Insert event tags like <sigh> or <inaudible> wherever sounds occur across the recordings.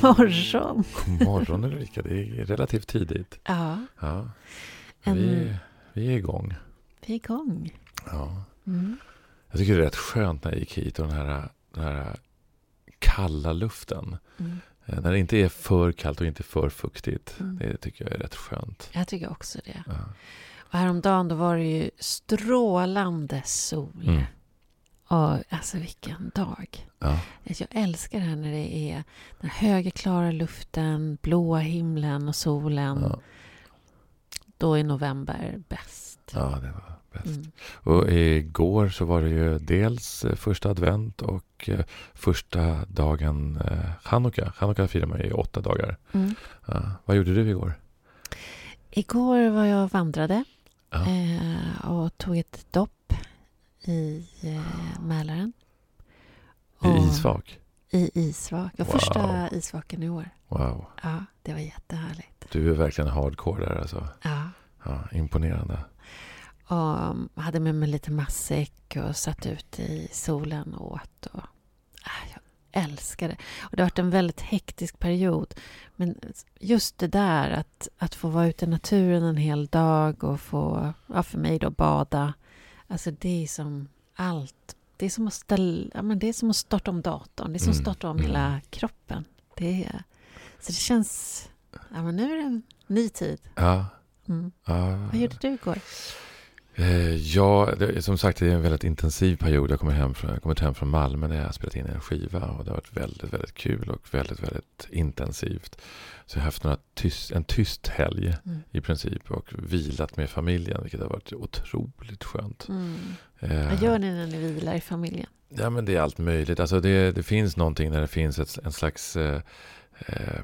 God morgon. God morgon Ulrika, det är relativt tidigt. Ja. Ja. Vi, vi är igång. Vi är igång. Ja. Mm. Jag tycker det är rätt skönt när jag gick hit och den här, den här kalla luften. Mm. Eh, När det inte är för kallt och inte för fuktigt. Mm. Det tycker jag är rätt skönt. Jag tycker också det. Ja. Och häromdagen då var det ju strålande sol. Och alltså vilken dag. Ja. Jag älskar det här när det är den höga klara luften, blåa himlen och solen. Ja. Då är november bäst. ja, det var bäst. Mm. Och igår så var det ju dels eh, första advent och eh, första dagen eh, Chanukka. Chanukka firar man i åtta dagar. Mm. Ja. Vad gjorde du igår? Igår var jag vandrade Ja. och tog ett dopp i eh, Mälaren. I isvak? I isvak. Och Wow. Första isvaken i år. Wow. Ja, det var jättehärligt. Du är verkligen hardcore där alltså. Ja. Ja, imponerande. Och um, hade med mig lite matsäck och satt ute i solen och åt. Och, ah, jag älskar det. Och det har varit en väldigt hektisk period. Men just det där att, att få vara ute i naturen en hel dag och få, ja, för mig då, bada. Alltså det är som allt. Det är som att, ställa, ja, men det är som att starta om datorn. Det är som att Mm, starta om mm. hela kroppen. Det är, så det känns... Ja, men nu är det en ny tid. Ja. Mm. ja. Vad gjorde du igår? Eh, Ja, det, som sagt det är en väldigt intensiv period. Jag kommer hem från, jag kommit hem från Malmö när jag har spelat in en skiva och det har varit väldigt, väldigt kul och väldigt, väldigt intensivt. Så jag har haft några tyst, en tyst helg Mm. i princip och vilat med familjen vilket har varit otroligt skönt. Mm. Eh, Vad gör ni när ni vilar i familjen? Ja, men det är allt möjligt. Alltså det, det finns någonting när det finns ett, en slags... Eh, eh,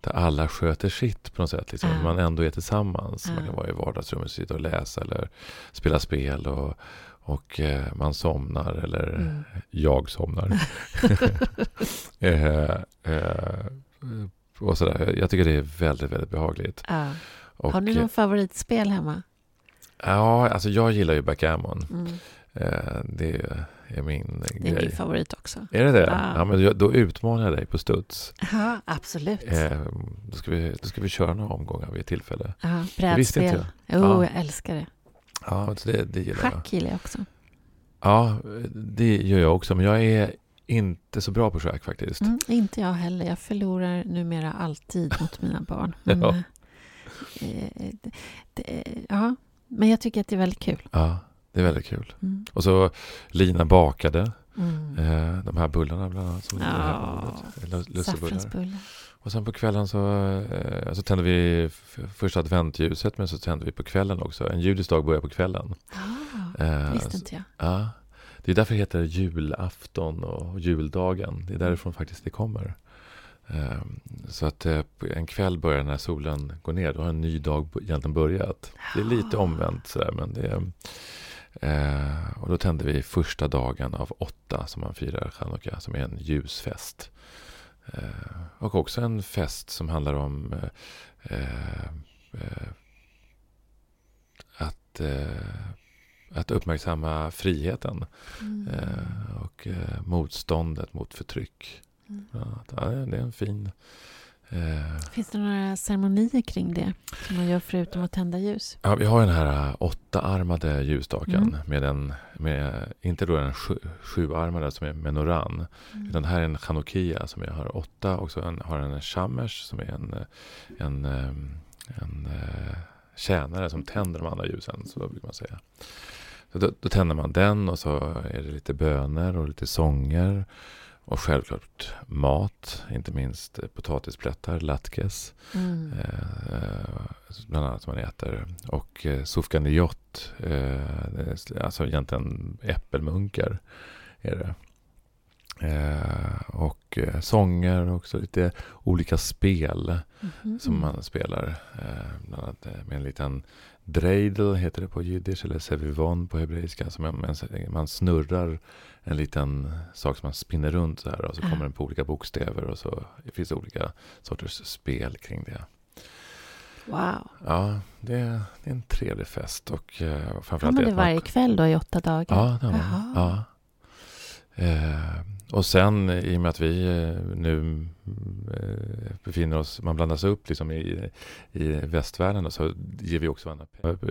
där alla sköter sitt på något sätt. Liksom. Ja. Man ändå är tillsammans. Man Ja. kan vara i vardagsrummet och sitta och läsa eller spela spel. Och, och eh, man somnar eller Mm. jag somnar. <laughs> eh, eh, och sådär. Jag tycker det är väldigt, väldigt behagligt. Ja. Och, Har ni någon favoritspel hemma? Ja, alltså jag gillar ju backgammon. Mm. Eh, det är min Det är grej. min favorit också. Är det det? Ja. Ja, men då utmanar jag dig på studs. Ja, absolut. Eh, då, ska vi, då ska vi köra några omgångar vid ett tillfälle. Ja, Det brädspel. Jo, Ja. jag älskar det. Ja, det, det gillar jag. Schack gillar jag också. Ja, det gör jag också. Men jag är inte så bra på schack faktiskt. Mm, inte jag heller. Jag förlorar numera alltid mot mina <laughs> barn. Men, Ja. eh, det, det, ja, men jag tycker att det är väldigt kul. Ja, det är väldigt kul. Mm. Och så Lina bakade Mm. eh, de här bullarna bland annat. Som Ja. Saffransbullar. Och sen på kvällen så, eh, så tände vi första adventljuset men så tände vi på kvällen också. En judisk dag börjar på kvällen. Ah, Eh, visste inte jag. Ja, det är därför det heter julafton och juldagen. Det är därifrån faktiskt det kommer. Ehm, Så att eh, en kväll börjar när solen går ner, då har en ny dag egentligen börjat. Det är lite Ah. omvänt sådär, men det är... eh, Och då tände vi första dagen av åtta som man firar chanukka, som är en ljusfest. Eh, Och också en fest som handlar om eh, eh, att eh, att uppmärksamma friheten Mm. eh, och motståndet mot förtryck. Mm. Ja, det är en fin... Eh, Finns det några ceremonier kring det som man gör förutom att tända ljus? ja, vi har den här eh, åttaarmade ljusstaken Mm. med en, med, inte då den sju, sjuarmade som är menoran, Mm. utan här är en chanukkia som jag har åtta och så en, har den en shamesh som är en, en, eh, en eh, tjänare som tänder de andra ljusen, så brukar man säga. Så då, då tänder man den och så är det lite böner och lite sånger. Och självklart mat, inte minst potatisplättar, latkes, Mm. eh, bland annat som man äter. Och eh, sufganiyot, eh, alltså egentligen äppelmunkar är det. Eh, och eh, sånger och också lite olika spel Mhm. som man spelar. Eh, bland annat eh, med en liten dreidel heter det på jiddisch eller sevivon på hebreiska. Som man, man snurrar en liten sak som man spinner runt så här och så kommer den på olika bokstäver och så finns det olika sorters spel kring det. Wow. Ja, det är, det är en trevlig fest och Har framförallt man det att man- varje kväll då i åtta dagar? Ja, det har man. Ja. Eh, och sen i och med att vi eh, nu eh, befinner oss, man blandas upp liksom i, i västvärlden så ger vi också varandra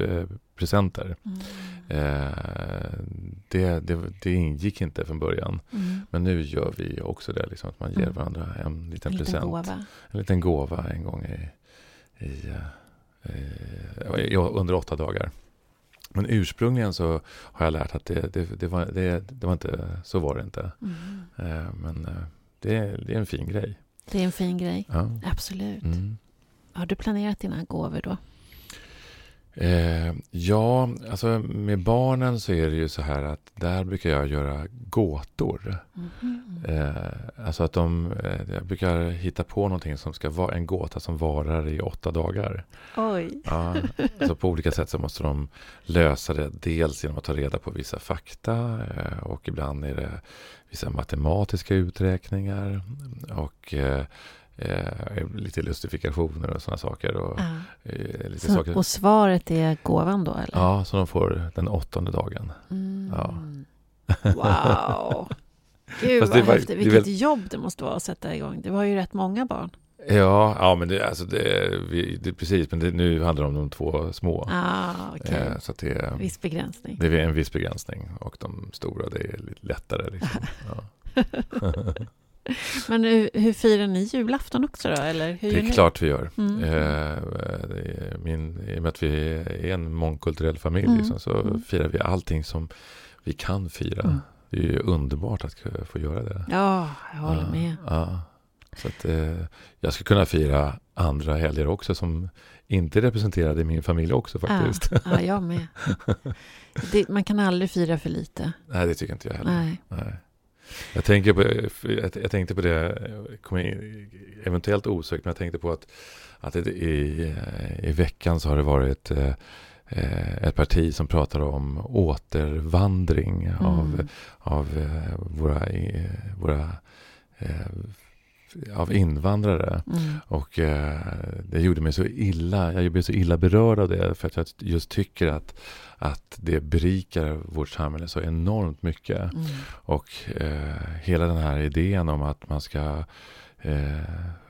eh, presenter. Mm. Eh, det, det, det ingick inte från början. Mm. Men nu gör vi också det, liksom, att man ger Mm. varandra en liten En liten present. gåva. En liten gåva en gång i, i, i, under åtta dagar. Men ursprungligen så har jag lärt att det, det, det, var, det, det var inte, så var det inte. Mm. Eh, men eh, det, är- det är en fin grej. Det är en fin grej. Ja. Absolut. Mm. Har du planerat dina gåvor då? Eh, ja, alltså med barnen så är det ju så här att där brukar jag göra gåtor. Mhm. Eh, alltså att de, eh, jag brukar hitta på någonting som ska vara en gåta som varar i åtta dagar. Oj. Ja, alltså på olika sätt så måste de lösa det. Dels genom att ta reda på vissa fakta eh, och ibland är det vissa matematiska uträkningar och eh, lite lustifikationer och sådana saker. Och, Ja. eh, lite Så, saker. och svaret är gåvan då, eller? Ja, som de får den åttonde dagen. Mm. Ja. Wow! <laughs> Gud Fast vad var- häftigt. Vilket väl- jobb det måste vara att sätta igång. Det var ju rätt många barn. Ja, ja men det, alltså det, vi, det precis, men det, nu handlar det om de två små. Ah, okej. Eh, så det, Viss begränsning. det är en viss begränsning och de stora det är lite lättare. Liksom. <laughs> Ja. <laughs> Men hur, hur firar ni julafton också då? Eller hur Det är klart vi gör. Mm. Eh, är min, I och med att vi är en mångkulturell familj Mm. liksom, så Mm. firar vi allting som vi kan fira. Mm. Det är ju underbart att få göra det. Ja, jag håller Ja, med. Ja. Så att, eh, jag ska kunna fira andra helger också som inte representerade min familj också faktiskt. Ja, ja, jag med. <laughs> Det, man kan aldrig fira för lite. Nej, det tycker inte jag heller. Nej. Nej. Jag, tänker på, jag, jag tänkte på det, in, eventuellt osökt, men jag tänkte på att, att i, i veckan så har det varit eh, ett parti som pratar om återvandring av, Mm. av eh, våra, våra eh, av invandrare. Mm. Och eh, det gjorde mig så illa, jag blev så illa berörd av det för att jag just tycker att, att det berikar vårt samhälle så enormt mycket. Mm. Och eh, hela den här idén om att man ska eh,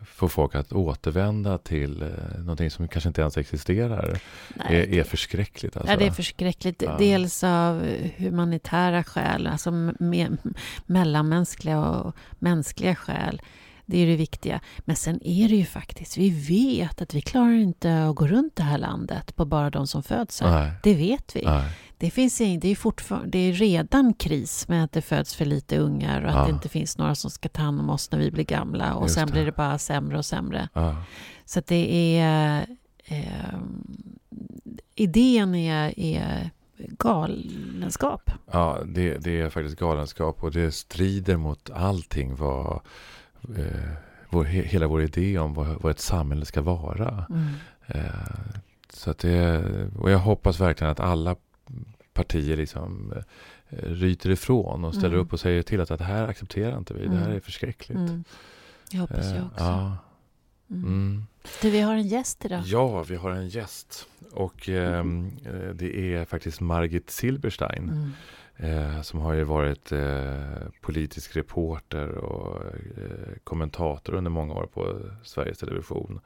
få folk att återvända till eh, någonting som kanske inte ens existerar Nej, är, är förskräckligt. Alltså. Ja, det är förskräckligt. Ja. Dels av humanitära skäl, alltså me- mellanmänskliga och mänskliga skäl. Det är det viktiga. Men sen är det ju faktiskt, vi vet att vi klarar inte att gå runt det här landet på bara de som föds här. Nej, Det vet vi. nej, Det, finns det, är fortfarande, det är redan kris med att det föds för lite ungar och att Ja. det inte finns några som ska ta hand om oss när vi blir gamla. Och Just sen det. blir det bara sämre och sämre. ja, Så att det är... Eh, idén är, är galenskap. ja det, det är faktiskt galenskap och det strider mot allting vad eh, vår, he, hela vår idé om vad, vad ett samhälle ska vara. Mm. Eh, så det, och jag hoppas verkligen att alla partier liksom eh, ryter ifrån och ställer Mm. upp och säger till att, att det här accepterar inte vi. Det här Mm. är förskräckligt. Mm. Jag hoppas Eh, jag också. Ja, Mm. mm. Du, vi har en gäst idag. ja, vi har en gäst. Och ehm, eh, det är faktiskt Margit Silberstein. Eh, som har ju varit eh, politisk reporter och eh, kommentator under många år på Sveriges Television.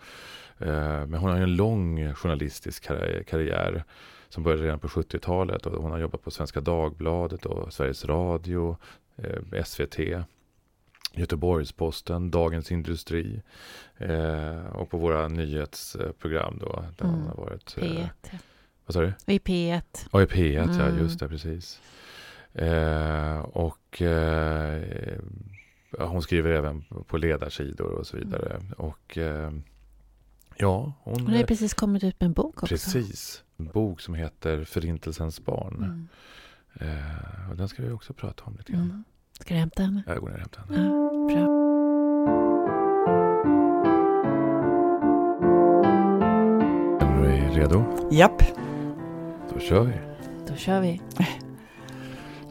Eh, men hon har ju en lång journalistisk karri- karriär som började redan på 70-talet och hon har jobbat på Svenska Dagbladet och Sveriges Radio, eh, SVT, Göteborgs-Posten, Dagens Industri eh, och på våra nyhetsprogram då. Där Mm. hon har varit, eh, P1. vad sa du? Är P1. Ja, i P1, ja Mm. just det, precis. Eh, och eh, hon skriver även på ledarsidor och så vidare. Och eh, ja, hon... Hon har precis kommit ut med en bok också. precis. En bok som heter Förintelsens barn. Mm. Eh, och den ska vi också prata om lite grann. Mm. Ska du hämta henne? Jag går ner och hämtar henne. Ja, bra. Är du redo? Japp. Då kör vi. Då kör vi. <laughs>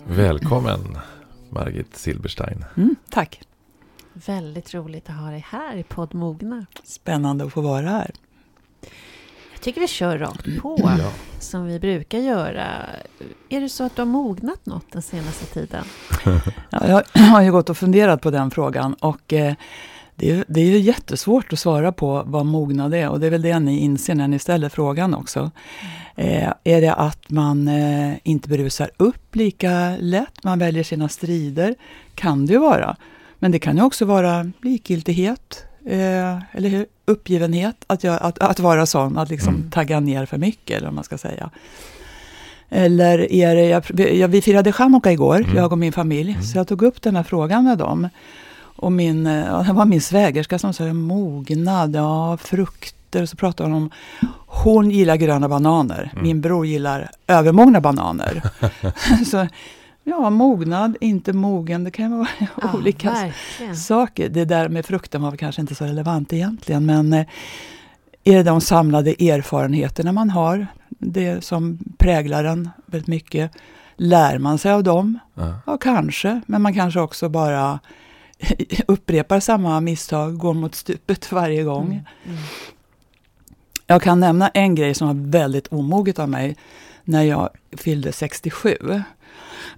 Välkommen Margit Silberstein. Mm, tack. Väldigt roligt att ha dig här i podd Mogna. Spännande att få vara här. Jag tycker vi kör rakt på, Ja. som vi brukar göra. Är det så att du har mognat något den senaste tiden? <laughs> Ja, jag har ju gått och funderat på den frågan och eh, det, är, det är jättesvårt att svara på vad mognad är och det är väl det ni inser när ni ställer frågan också. Eh, är det att man eh, inte brusar upp lika lätt, man väljer sina strider? Kan det ju vara. Men det kan ju också vara likgiltighet, eh, eller hur? uppgivenhet, att, jag, att, att vara sån, att liksom Mm. tagga ner för mycket, eller vad man ska säga. Eller är det, jag, jag, vi firade chanukka igår, Mm. jag och min familj, Mm. så jag tog upp den här frågan med dem. Och min, eh, ja, det var min svägerska som sa mognad, ja, frukter, och så pratade hon om hon gillar gröna bananer, Mm. min bror gillar övermogna bananer. <laughs> så ja, mognad, inte mogen, det kan vara olika verkligen. saker. Det där med frukten var kanske inte så relevant egentligen, men eh, är det de samlade erfarenheterna man har, det som präglar en väldigt mycket. Lär man sig av dem? Ja. Ja, kanske, men man kanske också bara <laughs> upprepar samma misstag, går mot stupet varje gång. Mm. Mm. Jag kan nämna en grej som var väldigt omoget av mig när jag fyllde 67.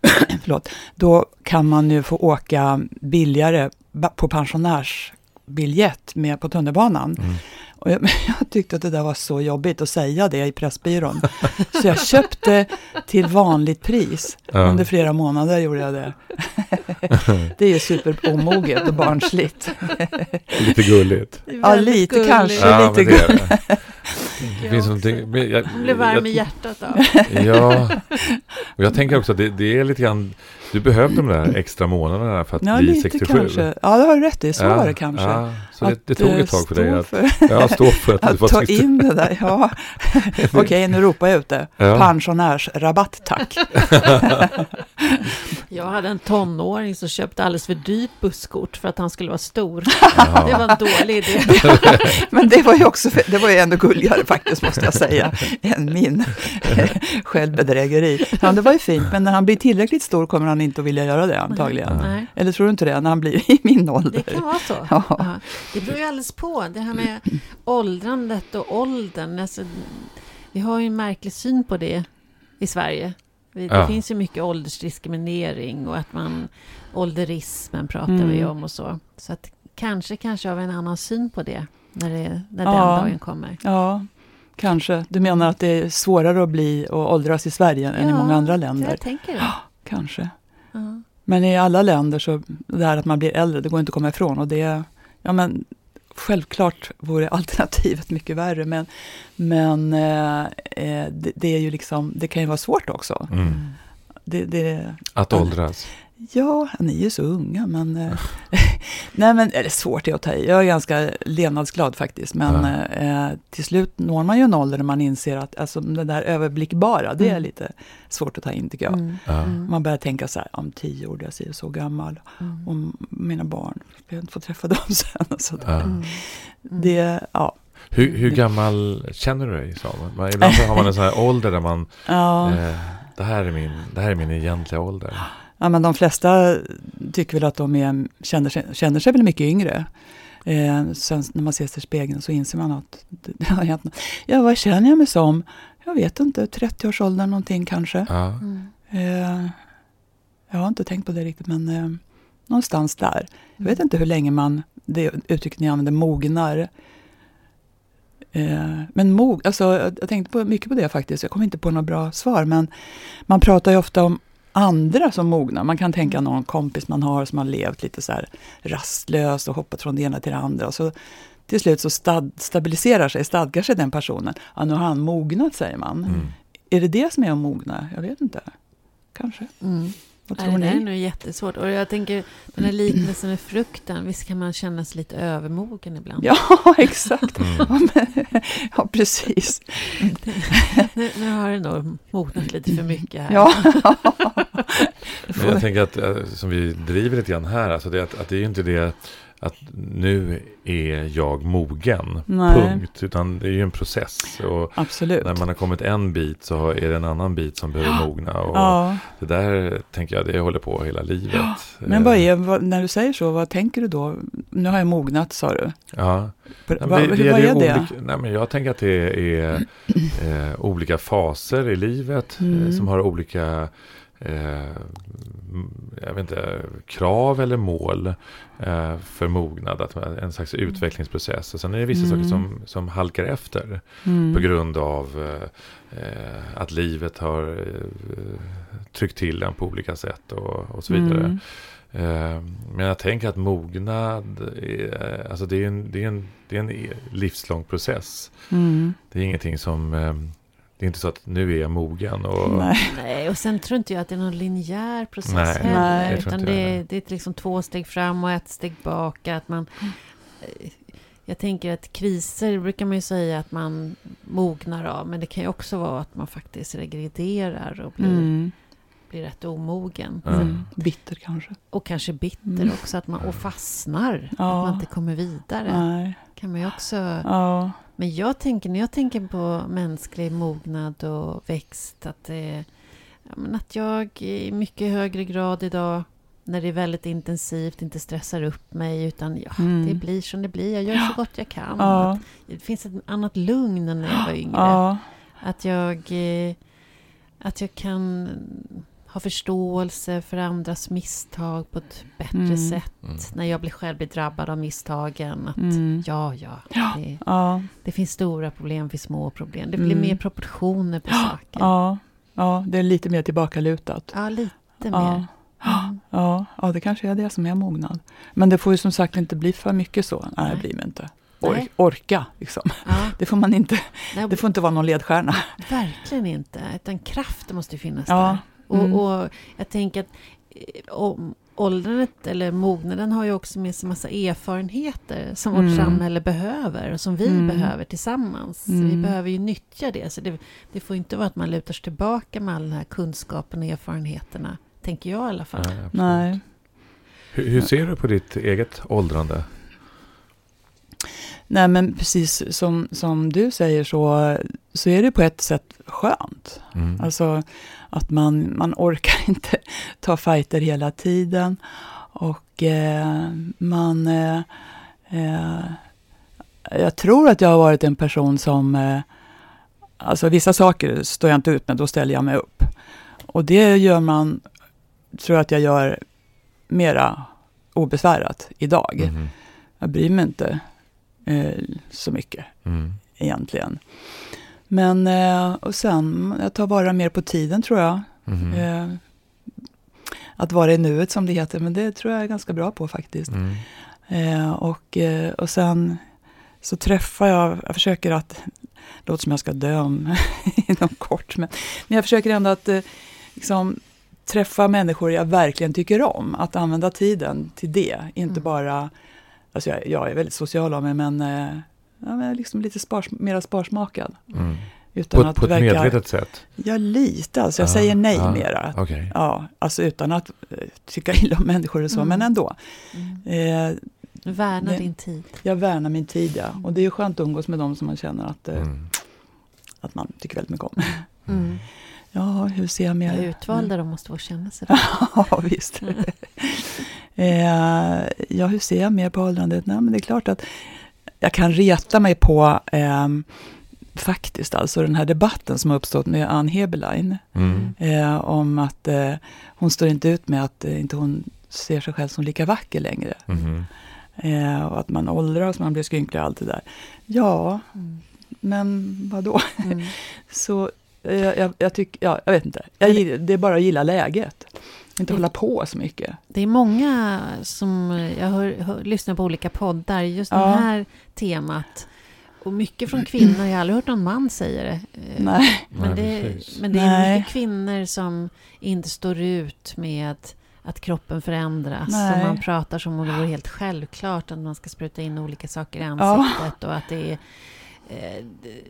<clears throat> Förlåt. Då kan man nu få åka billigare på pensionärsbiljett med på tunnelbanan. Mm. Och jag, <laughs> jag tyckte att det där var så jobbigt att säga det i Pressbyrån. Så jag köpte till vanligt pris. Ja. Under flera månader gjorde jag det. <laughs> Det är ju superomoget och barnsligt. Lite gulligt. Ja, lite gulligt. kanske. Ja, lite men det är det. Jag finns någonting... Jag, Man blir varm i jag, hjärtat av. <laughs> Ja, <laughs> och jag tänker också att det, det är lite grann... Du behövde de där extra månaderna för att Ja, bli lite 67. kanske. Ja, det har du rätt i. Så var det kanske. Ja, så det, det tog eh, ett tag för dig att, för- <laughs> ja, stå för att du Att var ta 67. in det där, ja. Okej, nu ropar jag ut det. Ja. Pensionärsrabatt, tack. Jag hade en tonåring som köpte alldeles för dyrt busskort för att han skulle vara stor. Jaha. Det var en dålig idé. <laughs> Men det var ju också, det var ju ändå gulligare faktiskt, måste jag säga, än min <laughs> självbedrägeri. Ja, det var ju fint, men när han blir tillräckligt stor kommer han inte att vilja göra det antagligen. Nej, Eller tror du inte det, när han blir i min ålder? det kan vara så. Ja. Ja. Det beror ju alldeles på. Det här med åldrandet och åldern. Alltså, vi har ju en märklig syn på det i Sverige. Det Ja. finns ju mycket åldersdiskriminering och att man ålderismen pratar Mm. vi om och så. Så att kanske, kanske har vi en annan syn på det när, det, när Ja. den dagen kommer. Ja, kanske. Du menar att det är svårare att bli och åldras i Sverige än i många andra länder? Jag tänker det. <gasps> Kanske. Ja. Men i alla länder så, det här att man blir äldre, det går inte att komma ifrån. Och det, ja men, självklart vore alternativet mycket värre, men, men eh, eh, det, det är ju liksom, det kan ju vara svårt också. Mm. Det, det, Att åldras. Ja, ni är ju så unga, men... Eh, <laughs> nej, men eller svårt är att ta i. Jag är ganska levnadsglad faktiskt, men Ja. eh, till slut når man ju en ålder när man inser att alltså, det där överblickbara, det är Mm. lite svårt att ta in tycker jag. Mm. Mm. Man börjar tänka så här, om tio år, jag ser så gammal. Mm. om mina barn. Jag inte få träffa dem <laughs> sen. Och så. Mm. Mm. Det, ja. Hur, hur gammal känner du dig? Man- Ibland så har man en sån här ålder där man... <laughs> Ja, Eh, det, här är min, det här är min egentliga ålder. <gasps> ja, men de flesta tycker väl att de är, känner, sig, känner sig väl mycket yngre. Eh, sen när man ser sig i spegeln så inser man att det, det har hänt något. Ja, vad känner jag mig som? Jag vet inte, 30-årsåldern någonting kanske. Ja. Mm. Eh, jag har inte tänkt på det riktigt, men eh, någonstans där. Jag vet inte hur länge man, det uttrycket ni använder, mognar. Eh, men mog, alltså, jag, jag tänkte på, mycket på det faktiskt. Jag kom inte på några bra svar, men man pratar ju ofta om andra som mognar. Man kan tänka någon kompis man har som har levt lite så här rastlöst och hoppat från det ena till det andra. Och så till slut så stad, stabiliserar sig, stadgar sig den personen. Ja, nu har han mognat, säger man. Mm. Är det det som är att mogna? Jag vet inte. Kanske. Mm. Vad Nej, tror det är ni? nog jättesvårt. Och jag tänker, den här liknelsen med frukten, visst kan man känna sig lite övermogen ibland? Ja, <laughs> exakt. Mm. Ja, precis. <laughs> Nu, nu har det nog mognat lite för mycket här. Ja. <laughs> Men jag tänker att, eh, som vi driver lite grann här, alltså det, att, att det är ju inte det att nu är jag mogen, Nej. punkt. Utan det är ju en process. Och Absolut. när man har kommit en bit så är det en annan bit som behöver mogna. Och Ja, Det där tänker jag, det håller på hela livet. <gasps> men vad är, vad, när du säger så, vad tänker du då? nu har jag mognat sa du. Ja. Va, Nej, va, men hur, vad är det? olika, nej, men jag tänker att det är eh, olika faser i livet eh, Mm. som har olika eh, jag vet inte, krav eller mål eh, för mognad. Att en slags utvecklingsprocess. Och sen är det vissa Mm. saker som, som halkar efter Mm. på grund av eh, eh, att livet har eh, tryckt till en på olika sätt och, och så vidare. Mm. Eh, Men jag tänker att mognad, är, alltså det är, en, det, är en, det är en livslång process. Mm. Det är ingenting som, eh, det är inte så att nu är jag mogen. Och, Nej. Nej, och sen tror inte jag att det är någon linjär process Nej, heller. Nej. utan det, är- det är liksom två steg fram och ett steg bak. Att man, eh, jag tänker att kriser brukar man ju säga att man mognar av. Men det kan ju också vara att man faktiskt regrederar och blir, Mm. blir rätt omogen. Mm. Bitter kanske. Och kanske bitter Mm. också, att man och fastnar. Ja. Att man inte kommer vidare. Nej. kan man ju också... Ja. Men jag tänker, när jag tänker på mänsklig mognad och växt, att, det, att jag i mycket högre grad idag, när det är väldigt intensivt, inte stressar upp mig, utan ja, Mm. det blir som det blir. Jag gör så gott jag kan. Ja. Det finns ett annat lugn än när jag var yngre. Ja. Att jag, eh, att jag kan ha förståelse för andras misstag på ett bättre Mm. sätt. Mm. När jag blir själv blir drabbad av misstagen. Att Mm. ja, ja, det, Ja. det finns stora problem, det finns små problem. Det blir Mm. mer proportioner på saker. Ja. ja, det är lite mer tillbakalutat. Ja, lite mer. Mm. Ja, ja, det kanske är det som är mognad. Men det får ju som sagt inte bli för mycket så. Nej, det blir det inte. Or- Nej. orka, liksom. Ja, <laughs> Det får man inte. Det får inte vara någon ledstjärna. Verkligen inte. Utan kraften måste ju finnas Ja. där. Och, Mm. och jag tänker att eh, om, åldrandet eller mognaden har ju också med sig massa erfarenheter som Mm. vårt samhälle behöver och som vi Mm. behöver tillsammans. Vi Mm. behöver ju nyttja det. Så det, det får inte vara att man lutar sig tillbaka med all den här kunskapen och erfarenheterna. Tänker jag i alla fall. Nej. Nej. Hur, hur ser du på ditt eget åldrande? Nej, men precis som, som du säger så, så är det på ett sätt skönt. Mm. Alltså att man, man orkar <laughs> inte ta fighter hela tiden. Och eh, man... Eh, eh, jag tror att jag har varit en person som... Eh, alltså vissa saker står jag inte ut med, då ställer jag mig upp. Och det gör man, tror jag att jag gör mera obesvärat idag. Mhm. Jag bryr mig inte eh, så mycket Mm. egentligen. Men eh, och sen, jag tar vara mer på tiden tror jag. Mhm. Eh, att vara i nuet som det heter, men det tror jag är ganska bra på faktiskt. Mm. Eh, och, eh, och sen så träffar jag, jag försöker att, det låter som jag ska dö om <laughs> inom kort, men, men jag försöker ändå att eh, liksom, träffa människor jag verkligen tycker om. Att använda tiden till det, inte Mm. bara, alltså jag, jag är väldigt social av mig, men, eh, ja, men liksom lite spars, mera sparsmakad. Mm. Utan På, att på ett verka, medvetet sätt? Ja, lite. Alltså jag Ja, säger nej ja, mera. Okej. Ja, alltså utan att eh, tycka illa om människor och så, Mm. men ändå. Mm. Eh, Värna Det- din tid. jag värnar min tid, ja. Och det är ju skönt att umgås med dem som man känner att, eh, Mm. att man tycker väldigt mycket om. <laughs> Mm. Ja, hur ser jag mer? Utvalda de måste få känna sig. <laughs> ja, visst. <laughs> eh, ja, hur ser jag mer på åldrandet? Nej, men det är klart att jag kan reta mig på ehm, faktiskt alltså den här debatten som har uppstått med Ann Heberlein. Mm. Eh, om att eh, hon står inte ut med att eh, inte hon ser sig själv som lika vacker längre. Eh, och att man åldras, man blir skrynklig och allt det där. Ja, Mm. men vadå? Mm. <laughs> Så eh, jag, jag tycker, ja, jag vet inte. Jag, det är bara att gilla läget. Inte Det- hålla på så mycket. Det är många som, jag hör, hör, lyssnar på olika poddar, just Ja. det här temat. Och mycket från kvinnor, jag har aldrig hört någon man säga det. Eh, Nej. Men det, men det är Nej. mycket kvinnor som inte står ut med att kroppen förändras. Nej. Och man pratar som om det vore helt självklart att man ska spruta in olika saker i Ja. ansiktet. Och att det är... Eh, det,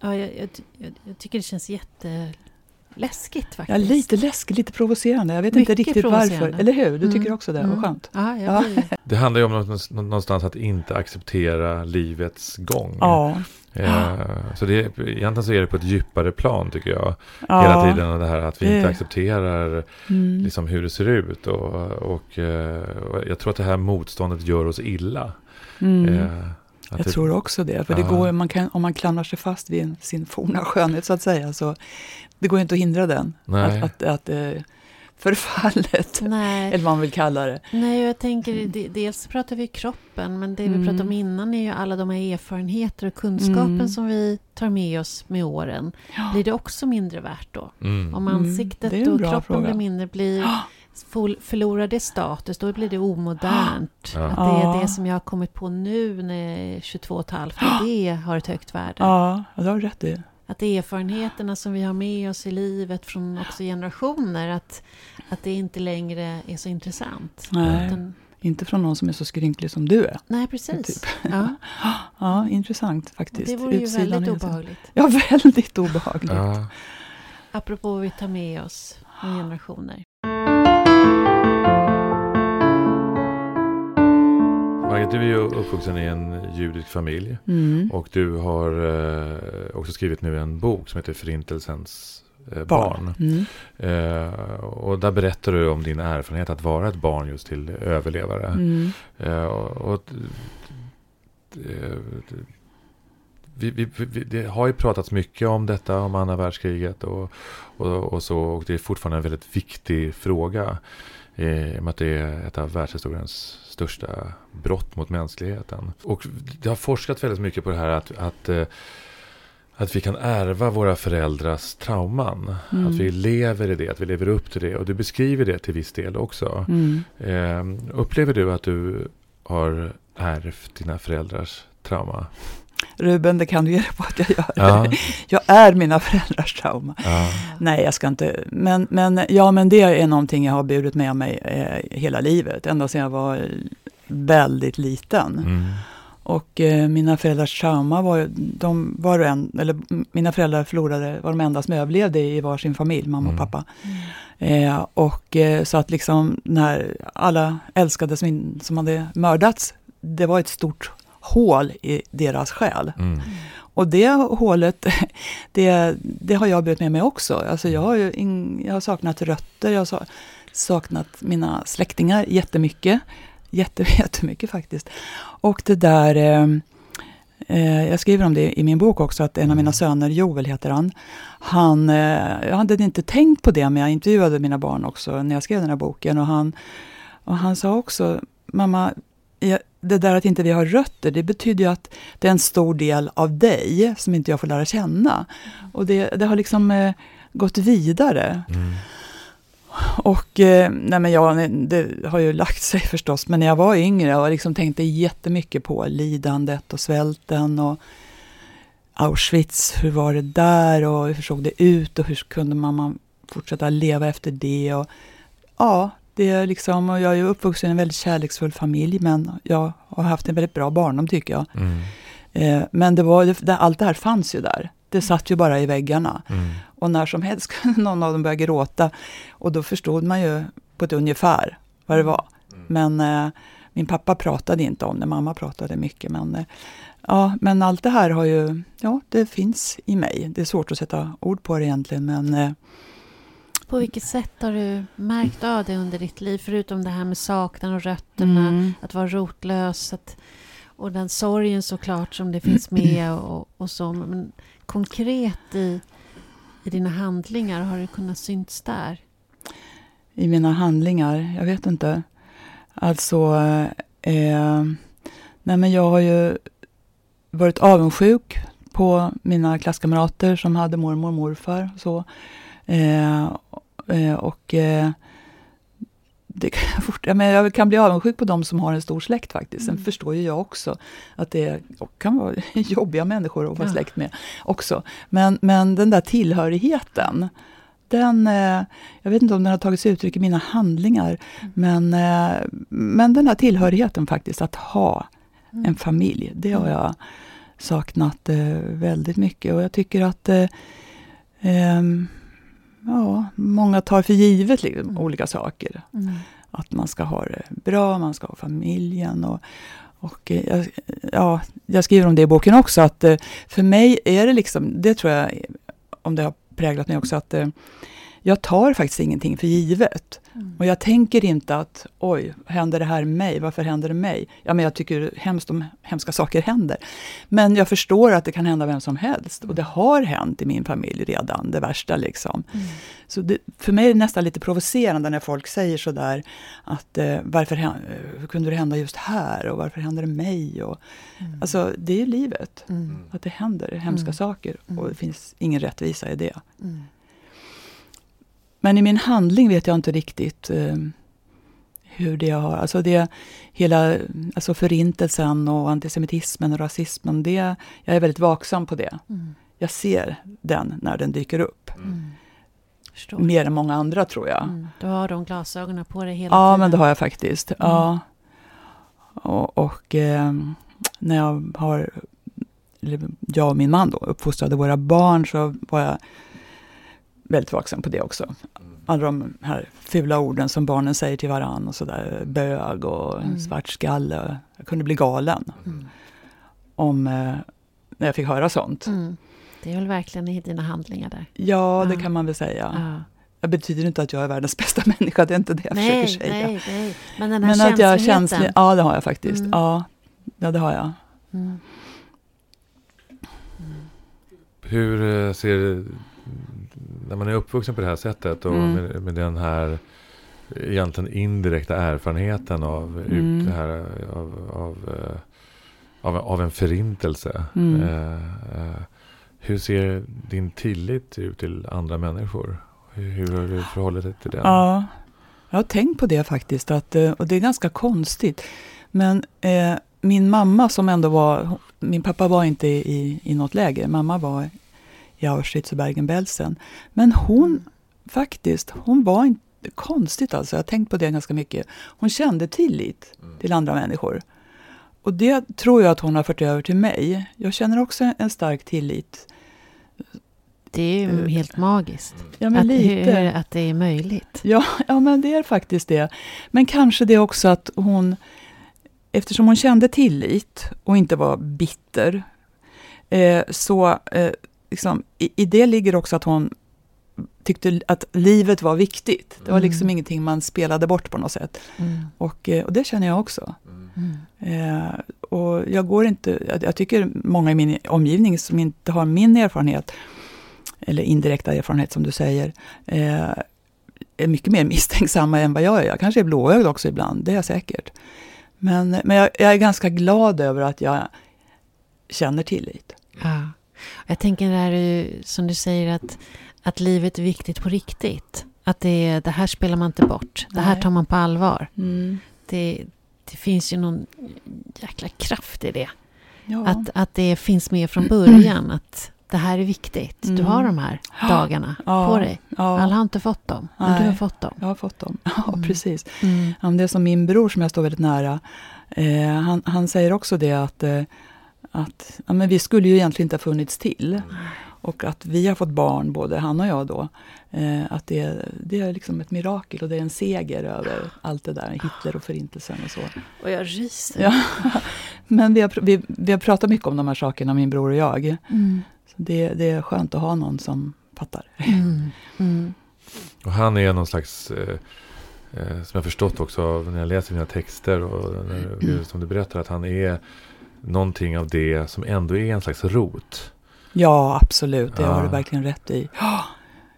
ja, jag, jag, jag, jag tycker det känns jätteläskigt faktiskt. Ja, lite läskigt, lite provocerande. Jag vet Mycket inte riktigt varför. Eller hur? Du tycker Mm. också det? Mm. Vad skönt. Ja, Ja. Det handlar ju om någonstans, att inte acceptera livets gång. Ja, Eh, så det, egentligen så är det på ett djupare plan tycker jag. Ja. Hela tiden det här att vi inte accepterar Mm. liksom hur det ser ut. Och, och, eh, och jag tror att det här motståndet gör oss illa. Mm. Eh, Jag det- tror också det. För det Ja. går, man kan, om man klamrar sig fast vid sin forna skönhet så att säga, så det går inte att hindra den. Nej. Att, att, att eh, förfallet, Nej, eller vad man vill kalla det. Nej, jag tänker, de- dels pratar vi kroppen, men det vi Mm. pratade om innan är ju alla de här erfarenheter och kunskapen Mm. som vi tar med oss med åren. Blir det också mindre värt då? Mm. Om Mm, ansiktet och kroppen fråga. blir mindre, blir, förlorar det status, då blir det omodernt. Ja. Att det är Ja. det som jag har kommit på nu när jag är 22 och ett halvt, att det har ett högt värde. Ja, ja, det har du rätt i. Att erfarenheterna som vi har med oss i livet från också generationer, att, att det inte längre är så intressant. Nej. Utan, Inte från någon som är så skrynklig som du är. nej, precis. Typ. Ja. <laughs> Ja, intressant faktiskt. Det vore ju Utsidan väldigt obehagligt. Ja, <laughs> väldigt obehagligt. Ja. Apropå vad vi tar med oss från generationer. Margit, du är ju uppvuxen i en judisk familj. Mm. Och du har eh, också skrivit nu en bok som heter Förintelsens eh, barn. Mm. Eh, och där berättar du om din erfarenhet att vara ett barn just till överlevare. Mm. Och, och, vi, vi, vi, det har ju pratats mycket om detta, om andra världskriget och, och, och så. Och det är fortfarande en väldigt viktig fråga. Eh, att det är ett av världshistoriens största brott mot mänskligheten. Och det har forskats väldigt mycket på det här att, att, eh, att vi kan ärva våra föräldrars trauman. Mm. Att vi lever i det, att vi lever upp till det. Och du beskriver det till viss del också. Mm. Eh, upplever du att du har ärvt dina föräldrars trauma? Ruben, det kan du ge på att jag gör. Ja. Jag är mina föräldrars trauma. Ja. Nej, jag ska inte. Men, men, ja, men det är någonting jag har burit med mig eh, hela livet. Ända sedan jag var väldigt liten. Mm. Och eh, mina föräldrars trauma var de var och en, eller mina föräldrar förlorade, var de enda som överlevde i varsin familj, mamma och Mm. pappa. Eh, och eh, så att liksom när alla älskade som, in, som hade mördats, det var ett stort hål i deras själ. Mm. Och det hålet, <laughs> det, det har jag burit med mig också. Alltså jag, har ju in, jag har saknat rötter, jag har sa- saknat mina släktingar jättemycket. Jätte, <laughs> jättemycket faktiskt. Och det där, eh, eh, jag skriver om det i min bok också, att en av mina söner, Joel heter han, han, eh, jag hade inte tänkt på det, men jag intervjuade mina barn också när jag skrev den här boken. Och han, och han sa också, mamma, det där att inte vi har rötter, det betyder ju att det är en stor del av dig som inte jag får lära känna. Och det, det har liksom eh, gått vidare. Mm. Och eh, nej men jag, det har ju lagt sig förstås, men när jag var yngre och liksom tänkte jättemycket på lidandet och svälten och Auschwitz, hur var det där och hur såg det ut och hur kunde man, man fortsätta leva efter det? Och, ja, det är liksom, och jag är uppvuxen i en väldigt kärleksfull familj, men jag har haft en väldigt bra barndom tycker jag. Mm. Eh, men det var, det, allt det här fanns ju där. Det satt ju bara i väggarna. Mm. Och när som helst <laughs> kunde någon av dem börja gråta. Och då förstod man ju på ett ungefär vad det var. Mm. Men eh, min pappa pratade inte om det, mamma pratade mycket. Men, eh, ja, men allt det här har ju, ja, det finns i mig. Det är svårt att sätta ord på det egentligen, men På vilket sätt har du märkt av det under ditt liv? Förutom det här med saknaden och rötterna, mm, att vara rotlös att, och den sorgen såklart som det finns med <clears throat> och, och så. Men konkret i, i dina handlingar, har det kunnat synts där? i mina handlingar, jag vet inte. Alltså, eh, nej men jag har ju varit avundsjuk på mina klasskamrater som hade mormor och morfar. och Så. Eh, eh, och eh, det kan jag, <laughs> fort, ja, men jag kan bli avundsjuk på de som har en stor släkt faktiskt. Sen Mm. förstår ju jag också att det kan vara <laughs> jobbiga människor att vara Ja. släkt med också. Men, men den där tillhörigheten, den, eh, jag vet inte om den har tagit sig uttryck i mina handlingar, Mm. men, eh, men den här tillhörigheten faktiskt, att ha Mm. en familj, det har Mm. jag saknat eh, väldigt mycket. Och jag tycker att eh, ehm, ja, många tar för givet liksom, Mm. olika saker. Mm. Att man ska ha det bra, man ska ha familjen. Och, och eh, jag- ja, jag skriver om det i boken också, att eh, för mig är det liksom, det tror jag, om det har präglat mig också, att eh, jag tar faktiskt ingenting för givet. Mm. Och jag tänker inte att oj, händer det här mig? Varför händer det mig? Ja, men jag tycker hemskt om hemska saker händer. Men jag förstår att det kan hända vem som helst. Och det har hänt i min familj redan, det värsta liksom. Mm. Så det, för mig är det nästan lite provocerande när folk säger sådär att eh, varför hän- hur kunde det hända just här och varför händer det mig? Och, Mm. Alltså det är ju livet, Mm. att det händer hemska Mm. saker och Mm. det finns ingen rättvisa i det. Mm. Men i min handling vet jag inte riktigt eh, hur det har... Alltså det, hela alltså förintelsen och antisemitismen och rasismen, det, jag är väldigt vaksam på det. Mm. Jag ser den när den dyker upp. Mm. Förstår. Mer än många andra tror jag. Mm. Du har de glasögonen på dig hela Ja, tiden. men det har jag faktiskt. Mm. Ja. Och, och eh, när jag har, jag och min man då, uppfostrade våra barn så var jag väldigt vaksam på det också. Alla de här fula orden som barnen säger till varann och sådär, bög och Mm. svartskalle. Jag kunde bli galen Mm. om eh, när jag fick höra sånt. Mm. Det är väl verkligen i dina handlingar där. Ja, det Ja. kan man väl säga. Ja. Det betyder inte att jag är världens <laughs> bästa människa, det är inte det jag Nej, försöker säga. nej, nej. Men den här Men att jag är känsligheten. känslig, ja det har jag faktiskt. Mm. Ja, ja, det har jag. Mm. Hur eh, ser, när man är uppvuxen på det här sättet och Mm. med, med den här egentligen indirekta erfarenheten av, Mm. ut det här, av, av, eh, av, av en förintelse. Mm. Eh, eh, hur ser din tillit ut till andra människor? Hur, hur har du förhållit dig till den? Ja, jag har tänkt på det faktiskt. Att, eh, och det är ganska konstigt. Men eh, min mamma som ändå var... Min pappa var inte i, i något läger. Mamma var i Auschwitz och Bergen-Belsen. Men hon faktiskt, hon var inte... Konstigt alltså, jag har tänkt på det ganska mycket. Hon kände tillit Mm. till andra människor. Och det tror jag att hon har fört över till mig. Jag känner också en stark tillit. Det är ju Eh, helt magiskt. Ja, men att, lite. hur, att det är möjligt. Ja, ja, men det är faktiskt det. Men kanske det också att hon, eftersom hon kände tillit och inte var bitter, eh, så eh, liksom, i, i det ligger också att hon tyckte att livet var viktigt. Det var Mm. liksom ingenting man spelade bort på något sätt. Mm. Och, eh, och det känner jag också. Mm. Eh, och jag går inte, jag, jag tycker många i min omgivning som inte har min erfarenhet, eller indirekta erfarenhet som du säger, eh, är mycket mer <laughs> misstänksamma än vad jag är. Jag kanske är blåögd också ibland, det är jag säkert. Men, men jag, jag är ganska glad över att jag känner tillit. Ja. Jag tänker det här är som du säger att, att livet är viktigt på riktigt. Att det, det här spelar man inte bort. Det här tar man på allvar. Det, det finns ju någon jäkla kraft i det. Ja. Att, att det finns med från början. <clears throat> Att det här är viktigt. Du Mm. har de här dagarna Ja. på dig. ja, Alla har inte fått dem, men du Nej. har fått dem. jag har fått dem. <laughs> Ja, Mm. precis. Mm. Det är som min bror som jag står väldigt nära. Eh, han, han säger också det att, eh, att ja, men vi skulle ju egentligen inte ha funnits till. Och att vi har fått barn, både han och jag då. Eh, att det, det är liksom ett mirakel och det är en seger över allt det där, Hitler och förintelsen och så. Och jag ryser. Ja. <laughs> Men vi har, vi, vi har pratat mycket om de här sakerna, min bror och jag. Mm. Så det, det är skönt att ha någon som fattar. Mm. Mm. Och han är någon slags, eh, eh, som jag förstått också när jag läser dina texter och när, som du berättar, att han är någonting av det som ändå är en slags rot. Ja, absolut. Det har Ja. du verkligen rätt i.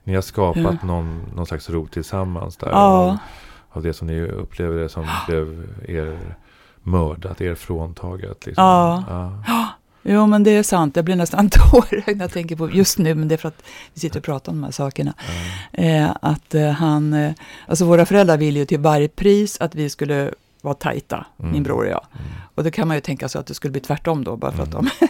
Ni har skapat Ja. någon, någon slags rot tillsammans där. Ja. Av, av det som ni upplever det som blev er mördat, er fråntaget. Liksom. Ja. ja. Jo, men det är sant. Jag blir nästan <laughs> tårögd när jag tänker på just nu, men det är för att vi sitter och pratar om de här sakerna. ja. Eh, att eh, han, eh, alltså våra föräldrar ville ju till varje pris att vi skulle vara tajta, Mm. min bror och jag. Mm. Och då kan man ju tänka sig att det skulle bli tvärtom då, bara för att Mm. de...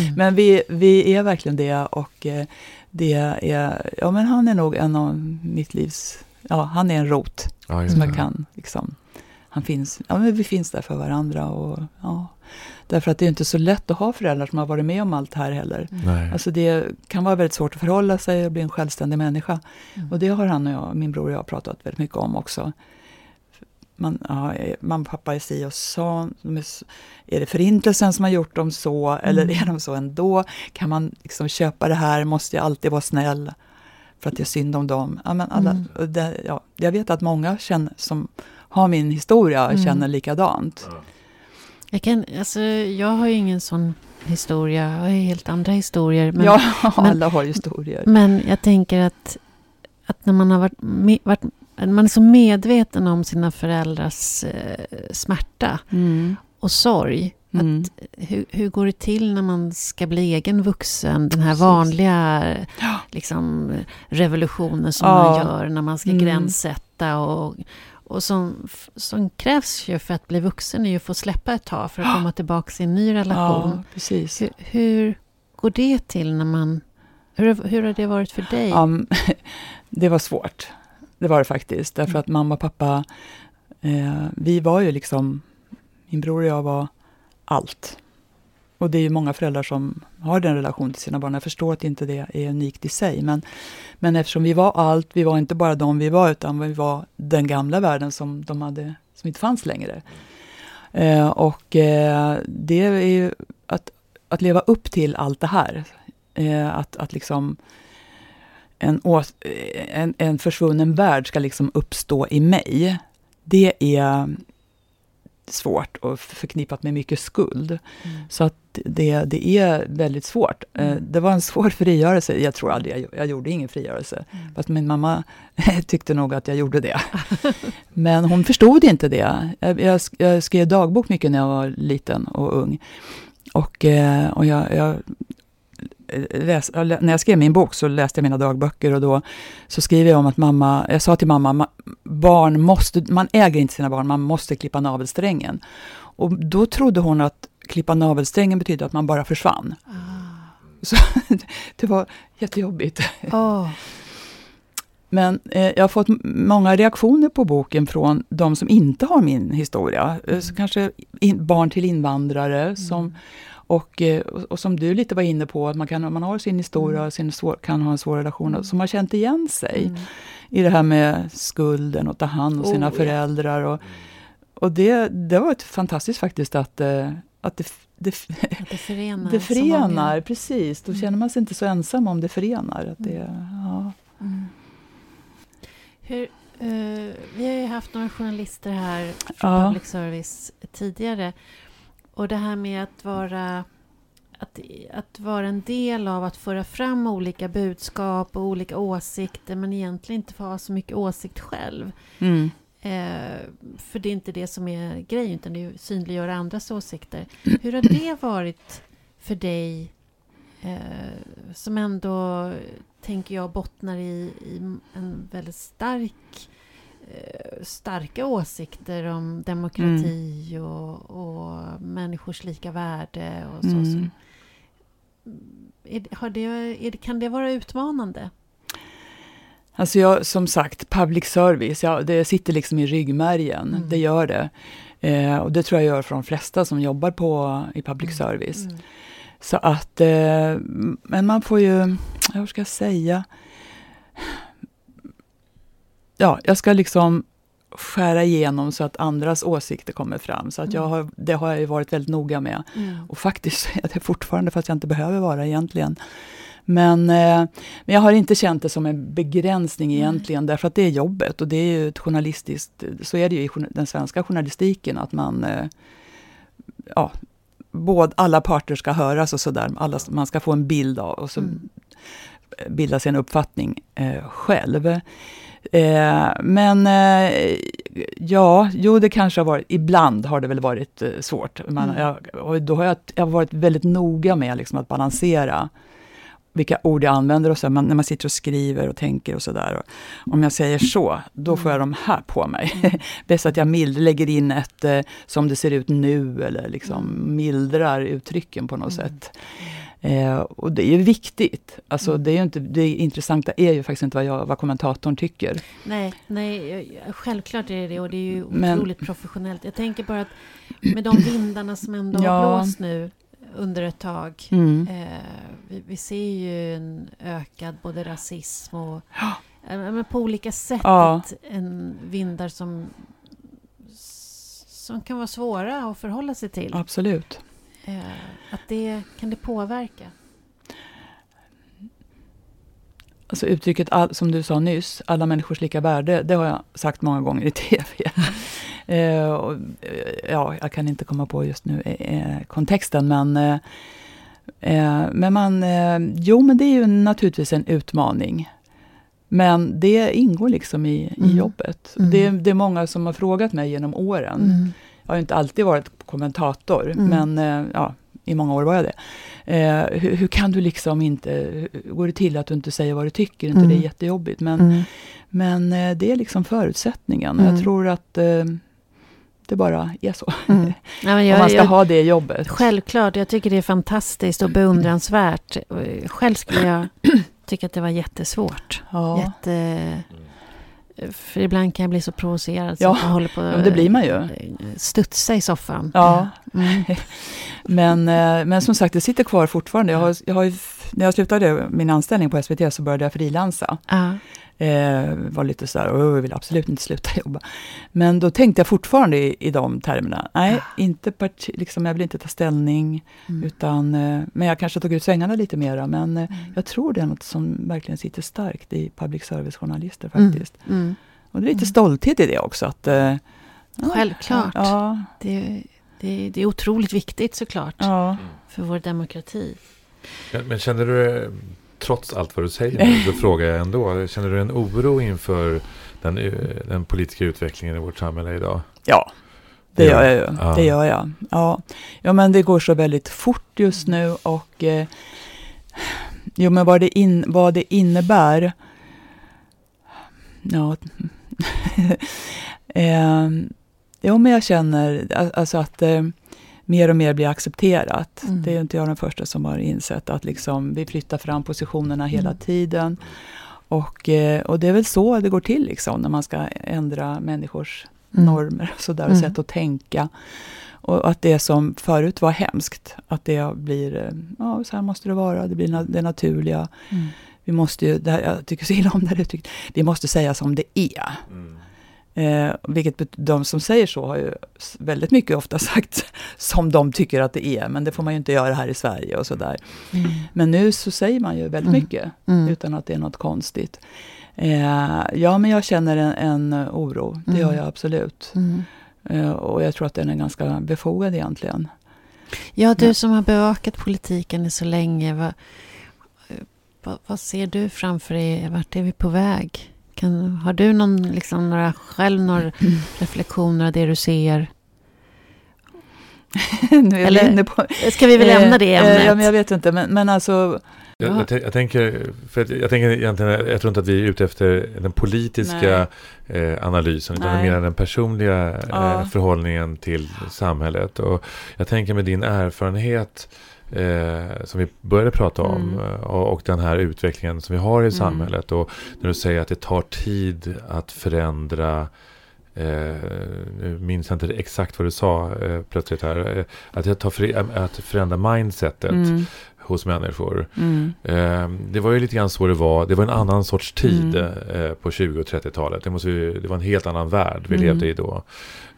Mm. <laughs> men vi, vi är verkligen det och eh, det är, ja men han är nog en av mitt livs, ja han är en rot Ja, som jag kan liksom, han finns, ja men vi finns där för varandra och ja. Därför att det är inte så lätt att ha föräldrar som har varit med om allt här heller. Nej. Alltså det kan vara väldigt svårt att förhålla sig och bli en självständig människa. Mm. Och det har han och jag, min bror och jag pratat väldigt mycket om också. Man, ja, mamma och pappa är si och så. Är, det förintelsen som har gjort dem så, mm. eller är de så ändå? Kan man liksom köpa det här? Måste jag alltid vara snäll för att det är synd om dem? Ja, men alla, mm. det, ja, jag vet att många känner, som har min historia mm. känner likadant. Jag, kan, alltså, jag har ju ingen sån historia, jag har helt andra historier. Men, ja, <laughs> alla har historier. Men jag tänker att, att när man har varit, varit man är så medveten om sina föräldrars eh, smärta mm. och sorg. Mm. Att, hur, hur, går det till när man ska bli egen vuxen? Den här Precis. vanliga liksom, revolutionen som ja. man gör när man ska mm. gränssätta. Och, och som, som krävs ju för att bli vuxen är ju att få släppa ett tag för att komma tillbaka i en ny relation. Ja, precis. Hur, hur går det till när man... Hur, hur har det varit för dig? Um, <laughs> det var svårt. Det var det faktiskt. Därför att mamma och pappa, eh, vi var ju liksom, min bror och jag var allt. Och det är ju många föräldrar som har den relationen till sina barn. Jag förstår att inte det är unikt i sig. Men, men eftersom vi var allt, vi var inte bara de vi var, utan vi var den gamla världen som de hade, som inte fanns längre. Eh, och eh, det är ju att, att leva upp till allt det här. Eh, att, att liksom en, en, en försvunnen värld ska liksom uppstå i mig. Det är svårt och förknippat med mycket skuld. Mm. Så att det, det är väldigt svårt. Eh, mm. Det var en svår <laughs> frigörelse. Jag tror aldrig jag, jag gjorde ingen frigörelse. Mm. Fast min mamma <laughs> tyckte nog att jag gjorde det. <laughs> Men hon förstod inte det. Jag, jag, jag, skrev dagbok mycket när jag var liten och ung. Och, eh, och jag, jag läs, när jag skrev min bok så läste jag mina dagböcker och då så skriver jag om att mamma, jag sa till mamma, barn måste, man äger inte sina barn, man måste klippa navelsträngen. Och då trodde hon att klippa navelsträngen betydde att man bara försvann. Ah. Så <laughs> det var jättejobbigt. Oh. Men eh, jag har fått många reaktioner på boken från de som inte har min historia. Mm. kanske in, barn till invandrare mm. som och, eh, och, och, som du lite var inne på, att man, kan, man har sin historia och sin svår, kan ha en svår relation, mm. som har känt igen sig mm. i det här med skulden och ta hand om sina oh, föräldrar. Och, och det, det var ett fantastiskt faktiskt att, eh, att det, det, att det förenar. <laughs> Det förenar, precis. Då mm. känner man sig inte så ensam om det förenar. Att det, mm. ja. Mm. Hur, uh, vi har ju haft några journalister här från ja. public service tidigare. Och det här med att vara att, att vara en del av att föra fram olika budskap och olika åsikter men egentligen inte få ha så mycket åsikt själv. Mm. Eh, för det är inte det som är grejen, utan det är att synliggöra andras åsikter. <clears throat> Hur har det varit för dig eh, som ändå, tänker jag, bottnar i, i en väldigt stark starka åsikter om demokrati mm. och, och människors lika värde och så. Mm. så. Det, är, kan det vara utmanande? Alltså jag, som sagt, public service, ja, det sitter liksom i ryggmärgen. Mm. Det gör det. Eh, och det tror jag gör för de flesta som jobbar på, i public mm. service. Mm. Så att, eh, men man får ju, hur ska jag säga? Ja, jag ska liksom skära igenom så att andras åsikter kommer fram. Så att jag mm. har, det har jag varit väldigt noga med. Mm. Och faktiskt är det fortfarande, fast jag inte behöver vara egentligen. Men, eh, men jag har inte känt det som en begränsning egentligen, mm. därför att det är jobbet och det är ju ett journalistiskt, så är det ju i den svenska journalistiken, att man, eh, ja, både, alla parter ska höras och sådär, man ska få en bild av och så mm. Bilda sig en uppfattning eh, själv. Eh, men eh, ja, jo det kanske har varit, ibland har det väl varit eh, svårt. Man, mm. jag, och då har jag, jag har varit väldigt noga med liksom, att balansera vilka ord jag använder och så, man, när man sitter och skriver och tänker och sådär. Om jag säger så, då får jag de här på mig. Mm. <laughs> Bäst att jag mild, lägger in ett eh, som det ser ut nu eller liksom mm. mildrar uttrycken på något mm. sätt. Eh, och det är ju viktigt. Alltså, mm. det, är ju inte, det intressanta är ju faktiskt inte vad, jag, vad kommentatorn tycker. Nej, nej, självklart är det det och det är ju otroligt Men, professionellt. Jag tänker bara att med de vindarna som ändå ja. har blåst nu under ett tag. Mm. Eh, vi, vi, ser ju en ökad både rasism och ja. eh, på olika sätt ja. en vindar som som kan vara svåra att förhålla sig till. Absolut. Eh, att det, kan det påverka? Alltså uttrycket, all, som du sa nyss, alla människors lika värde, det har jag sagt många gånger i <laughs> TV. eh, och, eh, ja, jag kan inte komma på just nu eh, kontexten, men eh, eh men man, eh, jo men det är ju naturligtvis en utmaning. Men det ingår liksom i, mm. i jobbet. Mm. Det, det, är många som har frågat mig genom åren. Mm. Har inte alltid varit kommentator, mm. men ja, i många år var jag det. Eh, hur, hur, kan du liksom inte, hur går det till att du inte säger vad du tycker? inte mm. det är jättejobbigt? Men, mm. men eh, det är liksom förutsättningen. Mm. Jag tror att eh, det bara är så. Mm. <laughs> Ja, jag, Om man ska jag, ha det jobbet. Självklart, jag tycker det är fantastiskt och beundransvärt. Själv skulle jag <clears throat> tycka att det var jättesvårt. Ja. Jätte, för ibland kan jag bli så provocerad så ja, jag håller på att det blir man ju. studsa i soffan. Ja. Mm. <laughs> men, eh, men som sagt, det sitter kvar fortfarande. Jag har, jag har, när jag slutade min anställning på SVT så började jag frilansa. Ja. Eh, var lite sådär, och jag vill absolut inte sluta <laughs> jobba. Men då tänkte jag fortfarande i, i de termerna. Nej, ja. inte parti, liksom, jag vill inte ta ställning. Mm. Utan, eh, men jag kanske tog ut svängarna lite mera. Men eh, mm. jag tror det är något som verkligen sitter starkt i public service-journalister mm. faktiskt. Mm. Och det är lite mm. stolthet i det också. Att, eh, Självklart. Ja. Det, det, det, är otroligt viktigt såklart. Ja. För vår demokrati. Men känner du trots allt vad du säger nu, så frågar jag ändå. Känner du en oro inför den, den politiska utvecklingen i vårt samhälle idag? Ja, det gör jag ju. Ja. Det gör jag. Ja. ja, men det går så väldigt fort just nu och eh, jo, men vad det, in, vad det innebär. Ja, <laughs> eh, jo, men jag känner alltså att eh, mer och mer blir accepterat. Mm. Det är inte jag den första som har insett att liksom, vi flyttar fram positionerna hela mm. tiden. Och, eh, och det är väl så det går till liksom, när man ska ändra människors mm. normer och, sådär, och mm. sätt att tänka. Och att det som förut var hemskt, att det blir, eh, ja så här måste det vara, det blir det naturliga. Mm. Vi måste ju, det här, jag tycker så illa om det här uttrycket, vi måste säga som det är. Mm. Eh, vilket de som säger så har ju väldigt mycket ofta <laughs> sagt som de tycker att det är, men det får man ju inte göra här i Sverige och sådär. Mm. Men nu så säger man ju väldigt mm. mycket, mm. utan att det är något konstigt. Eh, ja, men jag känner en, en oro, det gör mm. jag absolut. Mm. Eh, och jag tror att den är ganska befogad egentligen. Ja, du som har bevakat politiken så länge, vad, vad, vad ser du framför dig? Vart är vi på väg? Kan, har du någon, liksom, några, själv några mm. <clears throat> reflektioner av det du ser? <laughs> nu är Eller, inne på... Ska vi väl lämna det ämnet? Eh, ja, men jag vet inte, men, men alltså... Jag, jag, jag, tänker, för jag tänker egentligen, jag tror inte att vi är ute efter den politiska eh, analysen, utan Nej. mer den personliga eh, ja. förhållningen till samhället. Och jag tänker med din erfarenhet eh, som vi började prata om mm. Eh, och, och, den här utvecklingen som vi har i mm. samhället. Och när du säger att det tar tid att förändra Eh, nu minns jag inte exakt vad du sa eh, plötsligt här. Eh, att, det tar för, att förändra mindsetet mm. hos människor. Mm. Eh, det var ju lite grann så det var. Det var en annan sorts tid mm. Eh, på 20 och 30-talet. Det, det var en helt annan värld vi mm. levde i då.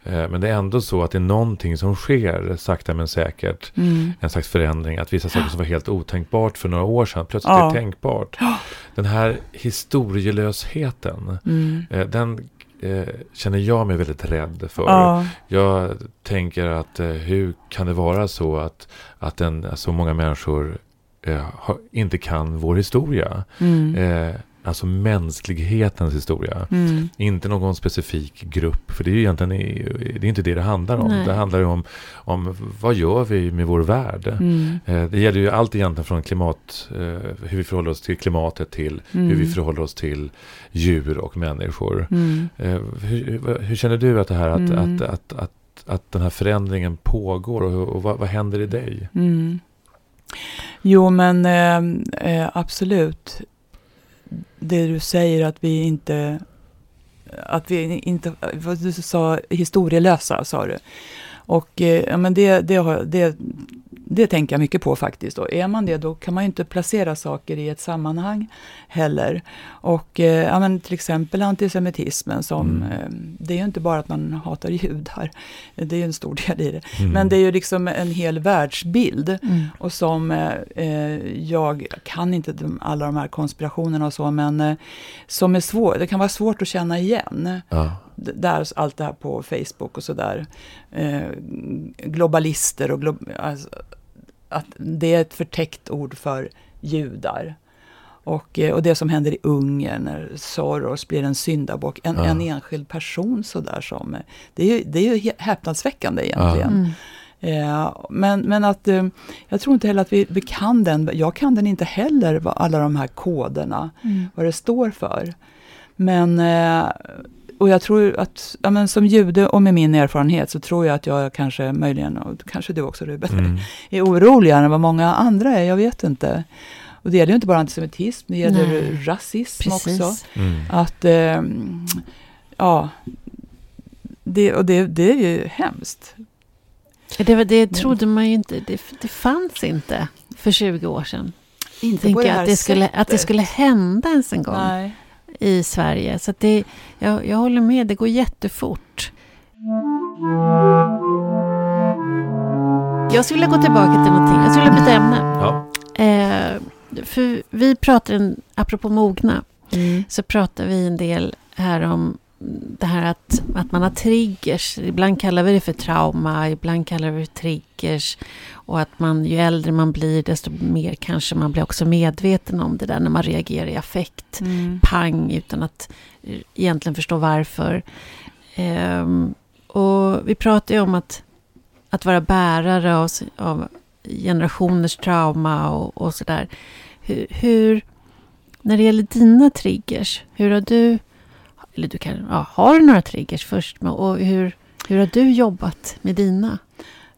Eh, men det är ändå så att det är någonting som sker sakta men säkert. Mm. En slags förändring. Att vissa saker som var helt otänkbart för några år sedan plötsligt ja. är tänkbart. Den här historielösheten. Mm. Eh, den eh, känner jag mig väldigt rädd för. Ja. Jag tänker att hur kan det vara så att, att en, så många människor inte kan vår historia. Mm. Alltså mänsklighetens historia. Mm. Inte någon specifik grupp. För det är egentligen det är inte det det handlar om. Nej. Det handlar ju om, om vad gör vi med vår värld. Mm. Eh, det gäller ju allt egentligen från klimat, eh, hur vi förhåller oss till klimatet till mm. hur vi förhåller oss till djur och människor. Mm. Eh, hur, hur, känner du att det här att, mm. att, att, att, att, den här förändringen pågår och, och vad, vad händer i dig? Mm. Jo men eh, absolut det du säger att vi inte, att vi inte, vad du sa, historielösa sa du. Och eh, ja, men det, det, har, det, det tänker jag mycket på faktiskt. Och är man det, då kan man ju inte placera saker i ett sammanhang heller. Och eh, ja, men till exempel antisemitismen, som, Mm. eh, det är ju inte bara att man hatar judar, <laughs> det är ju en stor del i det. Mm. Men det är ju liksom en hel världsbild. Mm. Och som eh, eh, jag kan inte de, alla de här konspirationerna och så, men eh, som är svår, det kan vara svårt att känna igen. Ja. Där, allt det här på Facebook och sådär. Eh, globalister och glo alltså, att det är ett förtäckt ord för judar. Och, eh, och det som händer i Ungern när Soros blir en syndabock. En, Ja. en enskild person sådär som... eh, Det är ju, det är ju hä- häpnadsväckande egentligen. Mm. Eh, men, men att jag tror inte heller att vi, vi kan den. Jag kan den inte heller, alla de här koderna, Mm. vad det står för. Men, eh, och jag tror att, ja, men som jude och med min erfarenhet så tror jag att jag kanske möjligen, och kanske du också Ruben, Mm. <laughs> är oroligare än vad många andra är, jag vet inte. Och det gäller ju inte bara antisemitism, det gäller Nej. rasism också. Precis. Mm. Att, eh, ja, det, och det, det är ju hemskt. Det, det trodde man ju inte, det, det fanns inte för 20 år sedan. Inte Tänker jag att det, skulle, att det skulle hända ens en gång Nej. I Sverige. Så det, jag, jag håller med, det går jättefort. Jag skulle vilja gå tillbaka till någonting, jag skulle vilja byta ämne. Ja. Eh, för vi pratar, en, apropå mogna, Mm. så pratar vi en del här om det här att, att man har triggers. Ibland kallar vi det för trauma, ibland kallar vi det för triggers. Och att man, ju äldre man blir, desto mer kanske man blir också medveten om det där när man reagerar i affekt. Mm. Pang, utan att egentligen förstå varför. Ehm, och vi pratar ju om att, att vara bärare av, av generationers trauma och, och sådär. Hur, hur, när det gäller dina triggers, hur har du, eller du kan, ja, har du några triggers först? Och hur, hur har du jobbat med dina?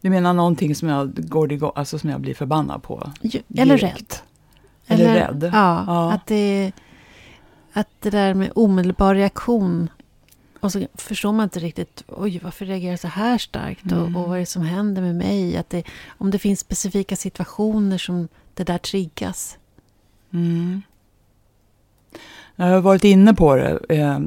Du menar någonting som jag går alltså som jag blir förbannad på? Eller direkt? rädd? Eller rädd? Ja, Ja. Att, det, att det där med omedelbar reaktion. Och så förstår man inte riktigt, oj varför reagerar jag så här starkt? Och, Mm. och vad är det som händer med mig? Att det, om det finns specifika situationer som det där triggas. Mm. Jag har varit inne på det eh,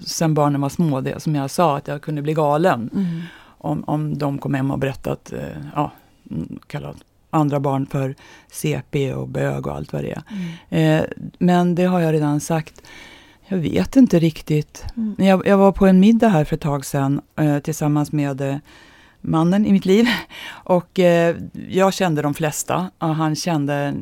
sen barnen var små, det som jag sa, att jag kunde bli galen Mm. om, om de kom hem och berättat, eh, ja, mm, kallat andra barn för CP och bög och allt vad det är. Mm. Eh, men det har jag redan sagt. Jag vet inte riktigt. Mm. Jag, jag var på en middag här för ett tag sedan eh, tillsammans med eh, mannen i mitt liv. <laughs> Och eh, jag kände de flesta och han kände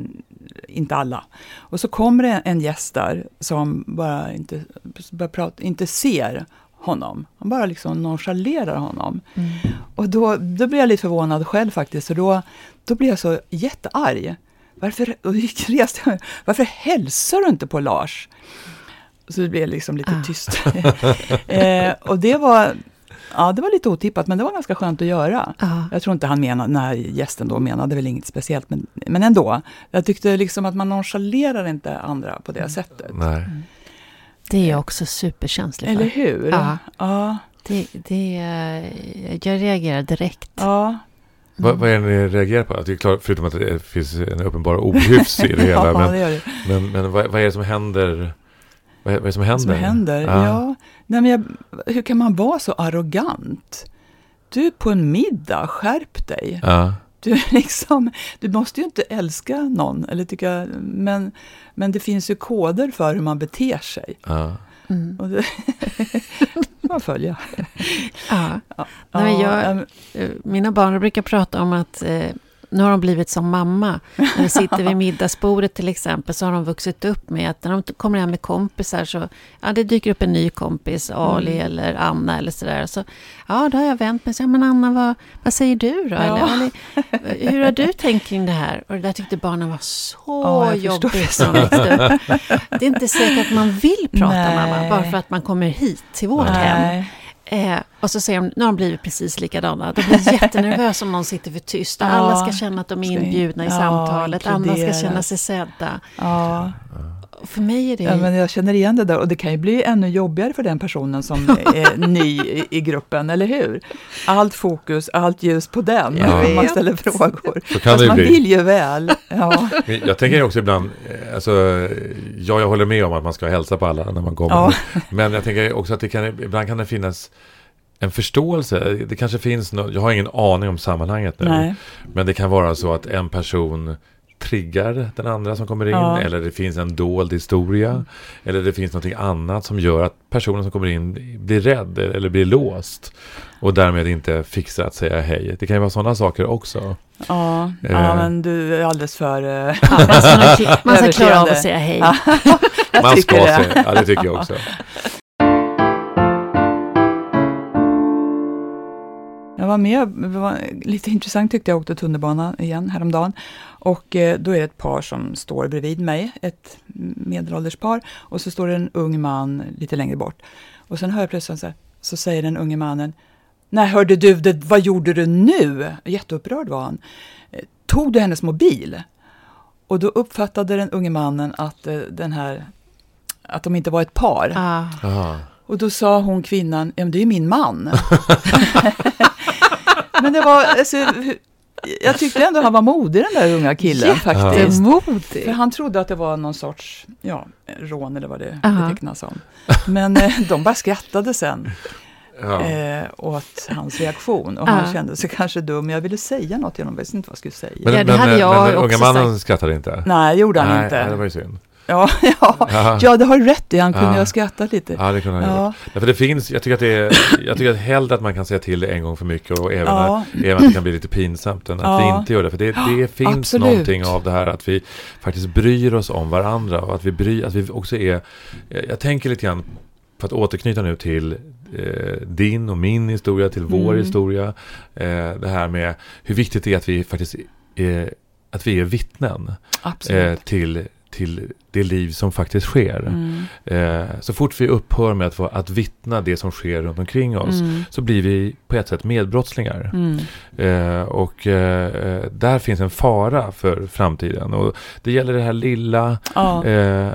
inte alla. Och så kommer det en gäst där som bara inte, bara prata, inte ser honom. Han bara liksom nonchalerar honom. Mm. Och då, då blev jag lite förvånad själv faktiskt. Och då, då blev jag så jättearg. Varför, och <laughs> reste jag. Varför hälsar du inte på Lars? Så det blev liksom lite Ah. tyst. <laughs> eh, och det var, ja, det var lite otippat, men det var ganska skönt att göra. Ja. Jag tror inte han menade, den här gästen då menade väl inget speciellt, men, men ändå. Jag tyckte liksom att man nonchalerar inte andra på det sättet. Nej. Det är jag också superkänslig för. Eller hur? Ja. Ja. Det, det, eh, jag reagerar direkt. ja. Vad, vad är det ni reagerar på? Det är klart, förutom att det finns en uppenbar ohyfs i det <laughs> hela. ja, men det det. men, men vad, vad är det som händer? Vad är, vad är det som händer? som händer. Ja. Nej, men jag, hur kan man vara så arrogant? Du är på en middag, skärp dig. Ja. Du, liksom, du måste ju inte älska någon, eller tycka, men, men det finns ju koder för hur man beter sig. Ja. Mm. Och det <laughs> man följa. Ja. Ja, Nej, jag- ja, Eh, Mina barn brukar prata om att eh, nu har de blivit som mamma. När de sitter <laughs> vid middagsbordet till exempel så har de vuxit upp med att när de kommer hem med kompisar så ja, det dyker upp en ny kompis, Ali Mm. eller Anna eller sådär. Så, ja, då har jag vänt mig och sagt, men Anna, vad, vad säger du då? Ja. Eller, Ali, hur har du tänkt kring det här? Och det där tyckte barnen var så Ja, jobbigt när de växte upp. Det är inte säkert att man vill prata Nej. mamma bara för att man kommer hit till vårt hem. Eh, och så säger de, nu har de blivit precis likadana. De blir <laughs> jättenervösa om någon sitter för tyst. Ja, alla ska känna att de är inbjudna i ja, samtalet. Andra ska känna sig sedda. Ja, För mig är det... Ja, men jag känner igen det där och det kan ju bli ännu jobbigare för den personen som <laughs> är ny i, i gruppen, eller hur? Allt fokus, allt ljus på den, om man ställer frågor. Så kan Fast det man bli. vill ju väl. Ja, Jag tänker också ibland, eh, alltså, ja, jag håller med om att man ska hälsa på alla när man kommer. Ja. Men jag tänker också att det kan, ibland kan det finnas en förståelse. Det kanske finns något, jag har ingen aning om sammanhanget nu. nej. Men det kan vara så att en person triggar den andra som kommer in. Ja. Eller det finns en dold historia. Eller det finns något annat som gör att personen som kommer in blir rädd eller blir låst. Och därmed inte fixar att säga hej. Det kan ju vara sådana saker också. Ja, Eh. ja, men du är alldeles för... eh, <laughs> Ja, man ska, klara av att säga hej. <laughs> Man ska det. säga, ja det tycker jag också. <laughs> Jag var med, det var lite intressant tyckte jag, åkte tunnelbana igen häromdagen. Och eh, då är det ett par som står bredvid mig, ett medelålders par. Och så står det en ung man lite längre bort. Och sen hör jag plötsligt så här, så säger den unge mannen, Nej, hörde du, det, vad gjorde du nu? Jätteupprörd var han. Eh, Tog du hennes mobil? Och då uppfattade den unge mannen att eh, den här att de inte var ett par. Ah. Och då sa hon kvinnan, ja men det är ju min man. <laughs> <laughs> <laughs> men det var, alltså, jag tyckte ändå han var modig den där unga killen faktiskt. För Jättemodig. han trodde att det var någon sorts ja, rån eller vad det betecknas som. Men eh, de bara skrattade sen Ja. eh, åt hans reaktion. Och Ja. han kände sig kanske dum. Jag ville säga något, jag visste inte vad jag skulle säga. Men, Ja, det men, hade men, den unga mannen skrattade inte? Nej, gjorde han nej, inte. nej, det var ju synd. <laughs> ja, ja, Ja. ja, det har du rätt i. Han kunde ju ha skrattat lite. Ja, det kunde han Ja. ja. Därför det finns, jag tycker att det är, jag tycker att hellre att man kan säga till det en gång för mycket och även, Ja. att, även att det kan bli lite pinsamt än att vi inte gör det. För det, det finns absolut. någonting av det här att vi faktiskt bryr oss om varandra och att vi bryr, att vi också är, jag, tänker lite grann för att återknyta nu till eh, din och min historia, till vår Mm. historia. Eh, det här med hur viktigt det är att vi faktiskt är, att vi är vittnen Absolut. eh, till, till det liv som faktiskt sker. Mm. Eh, så fort vi upphör med att, att vittna det som sker runt omkring oss Mm. så blir vi på ett sätt medbrottslingar. Mm. Eh, och eh, där finns en fara för framtiden. Och det gäller det här lilla, Ja. eh,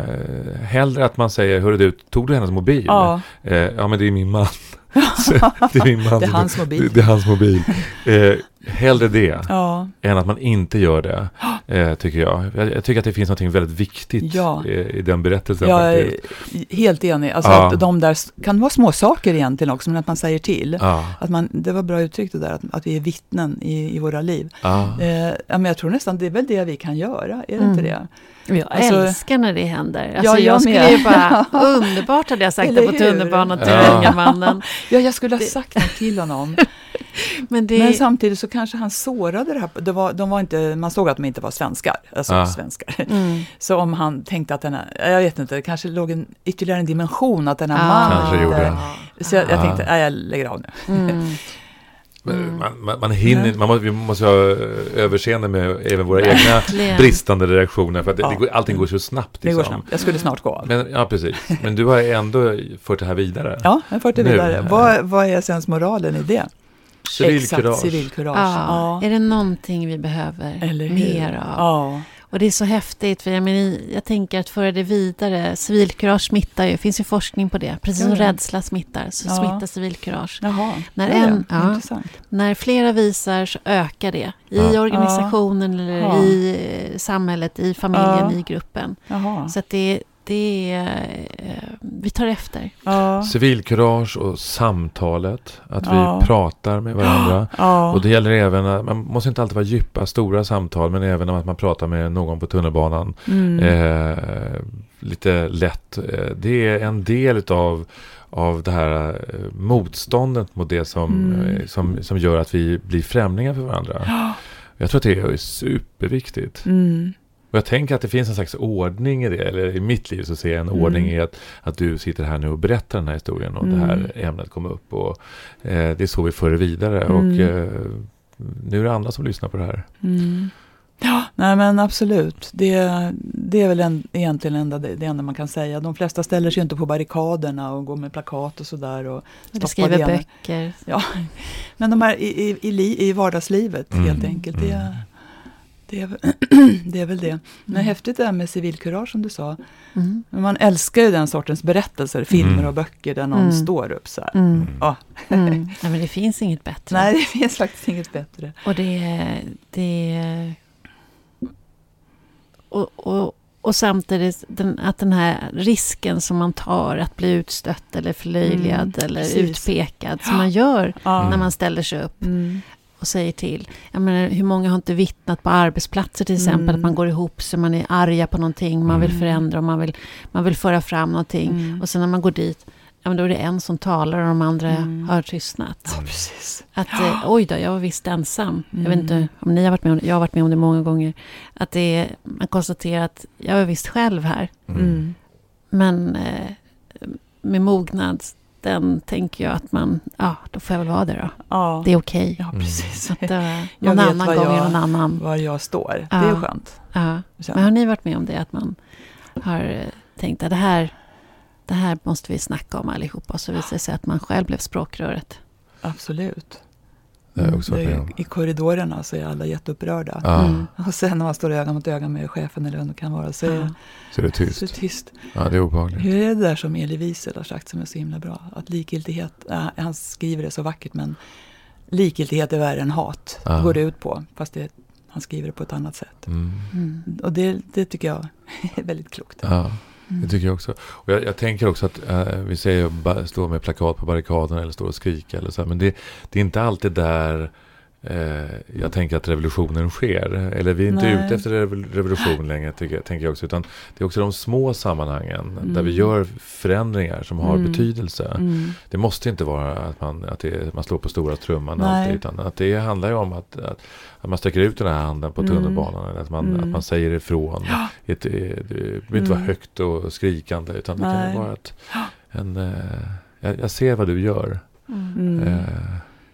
hellre att man säger, hörru du, tog du hennes mobil? ja. Eh, ja men det är min man. <laughs> Så, det är min man. Det är hans mobil. Det, det är hans mobil. Eh, hellre det Ja. än att man inte gör det, eh, tycker jag. jag. Jag tycker att det finns något väldigt viktigt Ja. i, i den berättelsen. Jag är faktiskt. helt enig. Alltså Ja. att de där kan vara små saker egentligen också, men att man säger till. Ja, Att man, det var bra uttryckt det där, att, att vi är vittnen i, i våra liv. ja. Eh, men jag tror nästan det är väl det vi kan göra, är det Mm. inte det? Jag Alltså- älskar när det händer. Alltså, Ja, jag jag skulle ju bara, <laughs> underbart hade jag sagt Eller det på tunnelbanan till Ja. unga mannen. Ja, jag skulle ha Det- sagt något till honom. <laughs> <laughs> Men det, Men samtidigt så kanske han sårade det här. Det var, de var inte, man såg att de inte var svenskar. Alltså Ja. svenskar. mm, Så om han tänkte att den här, jag vet inte, det kanske låg en, ytterligare en dimension att den här Ah. mannen... Kanske gjorde. Så jag, jag Ah. tänkte, nej jag lägger av nu. mm. <laughs> Mm. Man, man, man hinner, man måste, vi måste ha överseende med även våra egna bristande reaktioner. För att det, Ja. det går, allting går så snabbt. Det går Liksom. snabbt. Jag skulle snart gå av. Men, ja, precis. Men du har ändå fört det här vidare. Ja, jag har fört det Nu. vidare. Vad, vad är sen moralen i det? Civilkurage. Civilkurage. Ja, är det någonting vi behöver mer av? Ja, Och det är så häftigt, för jag, menar, jag tänker att föra det vidare, civilkurage smittar ju, det finns ju forskning på det. Precis som rädsla smittar, så Ja. smittar civilkurage. jaha. När en- ja. När flera visar så ökar det. I Ja. organisationen eller Ja. i eh, samhället, i familjen, Ja. i gruppen. Jaha. Så att det, det är... eh, Vi tar efter. Ja. Civilkurage och samtalet. Att Ja. vi pratar med varandra. <gasps> Ja. Och det gäller även, att- man måste inte alltid vara djupa, stora samtal, men även om att man pratar med någon på tunnelbanan. Mm. Eh, lite lätt. Eh, det är en del av av det här eh, motståndet mot det som, Mm. som, som gör att vi blir främlingar för varandra. Ja. Jag tror att det är superviktigt. Mm. Och jag tänker att det finns en slags ordning i det. Eller i mitt liv så ser jag en Mm. ordning i att, att du sitter här nu och berättar den här historien och Mm. det här ämnet kom upp. Och, eh, det är så vi för det vidare. Mm. Och eh, nu är det andra som lyssnar på det här. Mm. Ja, nej men absolut. Det, det är väl en, egentligen enda, det, det enda man kan säga. De flesta ställer sig inte på barrikaderna och går med plakat och sådär. Och skriver böcker. <laughs> Men de här i, i, i, i vardagslivet Mm. helt enkelt. Det, Mm. Det är, väl- <clears throat> det är väl det. Men Mm. häftigt det här med civilkurage som du sa. Mm. Man älskar ju den sortens berättelser, filmer Mm. och böcker där någon Mm. står upp så här. Mm. Ja. <laughs> Mm. <laughs> Nej, men det finns inget bättre. Nej, det finns faktiskt inget bättre. Och det... det och, och, och samtidigt den, att den här risken som man tar att bli utstött eller förlöjligad Mm, eller precis. utpekad som man gör Ja. när man ställer sig upp Mm. Och säger till. Jag menar, hur många har inte vittnat på arbetsplatser till exempel Mm. att man går ihop så man är arga på någonting, man vill Mm. förändra och man vill, man vill föra fram någonting. Mm. Och sen när man går dit, ja, men då är det en som talar och de andra Mm. har tystnat. Ja, precis. Att eh, oj då, jag var visst ensam. Jag vet Mm. inte om ni har varit med om det. Jag har varit med om det många gånger. Att det är, man konstaterar att jag är visst själv här. Mm. Men eh, med mognad, den tänker jag att man, ja, då får jag väl vara det då. Ja. Det är okej. ja, precis. Så att <laughs> Jag någon vet annan gång jag- är någon annan. Var jag står. Ja. Det är skönt. Ja. Men har ni varit med om det? Att man har eh, tänkt att det här, det här måste vi snacka om allihopa. Och så visar det sig att man själv blev språkröret. Absolut. Är. I korridorerna så är alla jätteupprörda. Ja, Mm. Och sen när man står öga mot öga med chefen eller vem det kan vara så är Ja. så är det det tyst. så tyst. Ja, det är obehagligt. Hur är det där som Elie Wiesel har sagt som är så himla bra? Att likgiltighet, äh, han skriver det så vackert men likgiltighet är värre än hat. Ja. Det går det ut på. Fast det, han skriver det på ett annat sätt. Mm. Mm. Och det, det tycker jag <laughs> är väldigt klokt. Ja, Mm. det tycker jag också. Och jag, jag tänker också att eh, vi säger att stå med plakat på barrikaden eller stå och skrika eller så. här, Men det, det är inte alltid där jag tänker att revolutionen sker. Eller vi är inte Nej. ute efter revol- revolution längre, tycker, tänker jag också. Utan det är också de små sammanhangen där vi Mm. gör förändringar som har Mm. betydelse. Mm. Det måste inte vara att man, att det, man slår på stora trumman Nej. alltid. Utan att det handlar ju om att, att, att man sträcker ut den här handen på Mm. tunnelbanan. Eller att man, Mm. att man säger ifrån. Ja. Eh, det behöver inte vara Mm. högt och skrikande. Utan det kan Nej. vara ett, en, eh, jag, jag ser vad du gör. Mm. Mm. Eh,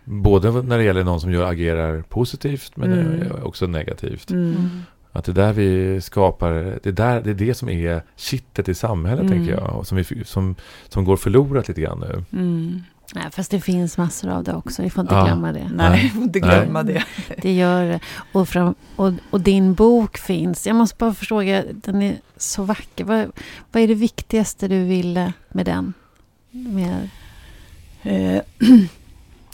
både när det gäller någon som gör, agerar positivt men Mm. eh, också negativt. Mm. Att det är där vi skapar, det är, där, det är det som är kittet i samhället Mm. tänker jag. Och som, vi, som, som går förlorat lite grann nu. Mm. Nej, fast det finns massor av det också. Vi får inte Ja. glömma det. Nej, vi får inte Nej. glömma det. <laughs> Det gör det. Och, fram, och, och din bok finns. Jag måste bara fråga, den är så vacker. Vad, vad är det viktigaste du ville med den? Med, Eh, <clears throat>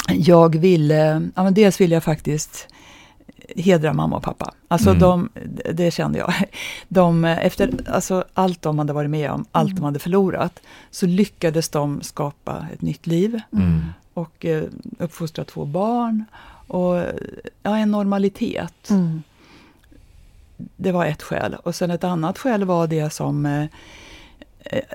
jag ville, ja men dels vill jag faktiskt hedra mamma och pappa. Alltså Mm. de, det kände jag. <laughs> De, efter alltså, allt de hade varit med om, allt Mm. de hade förlorat, så lyckades de skapa ett nytt liv Mm. och eh, uppfostra två barn och ja, en normalitet. Mm. Det var ett skäl. Och sen ett annat skäl var det som eh, eh,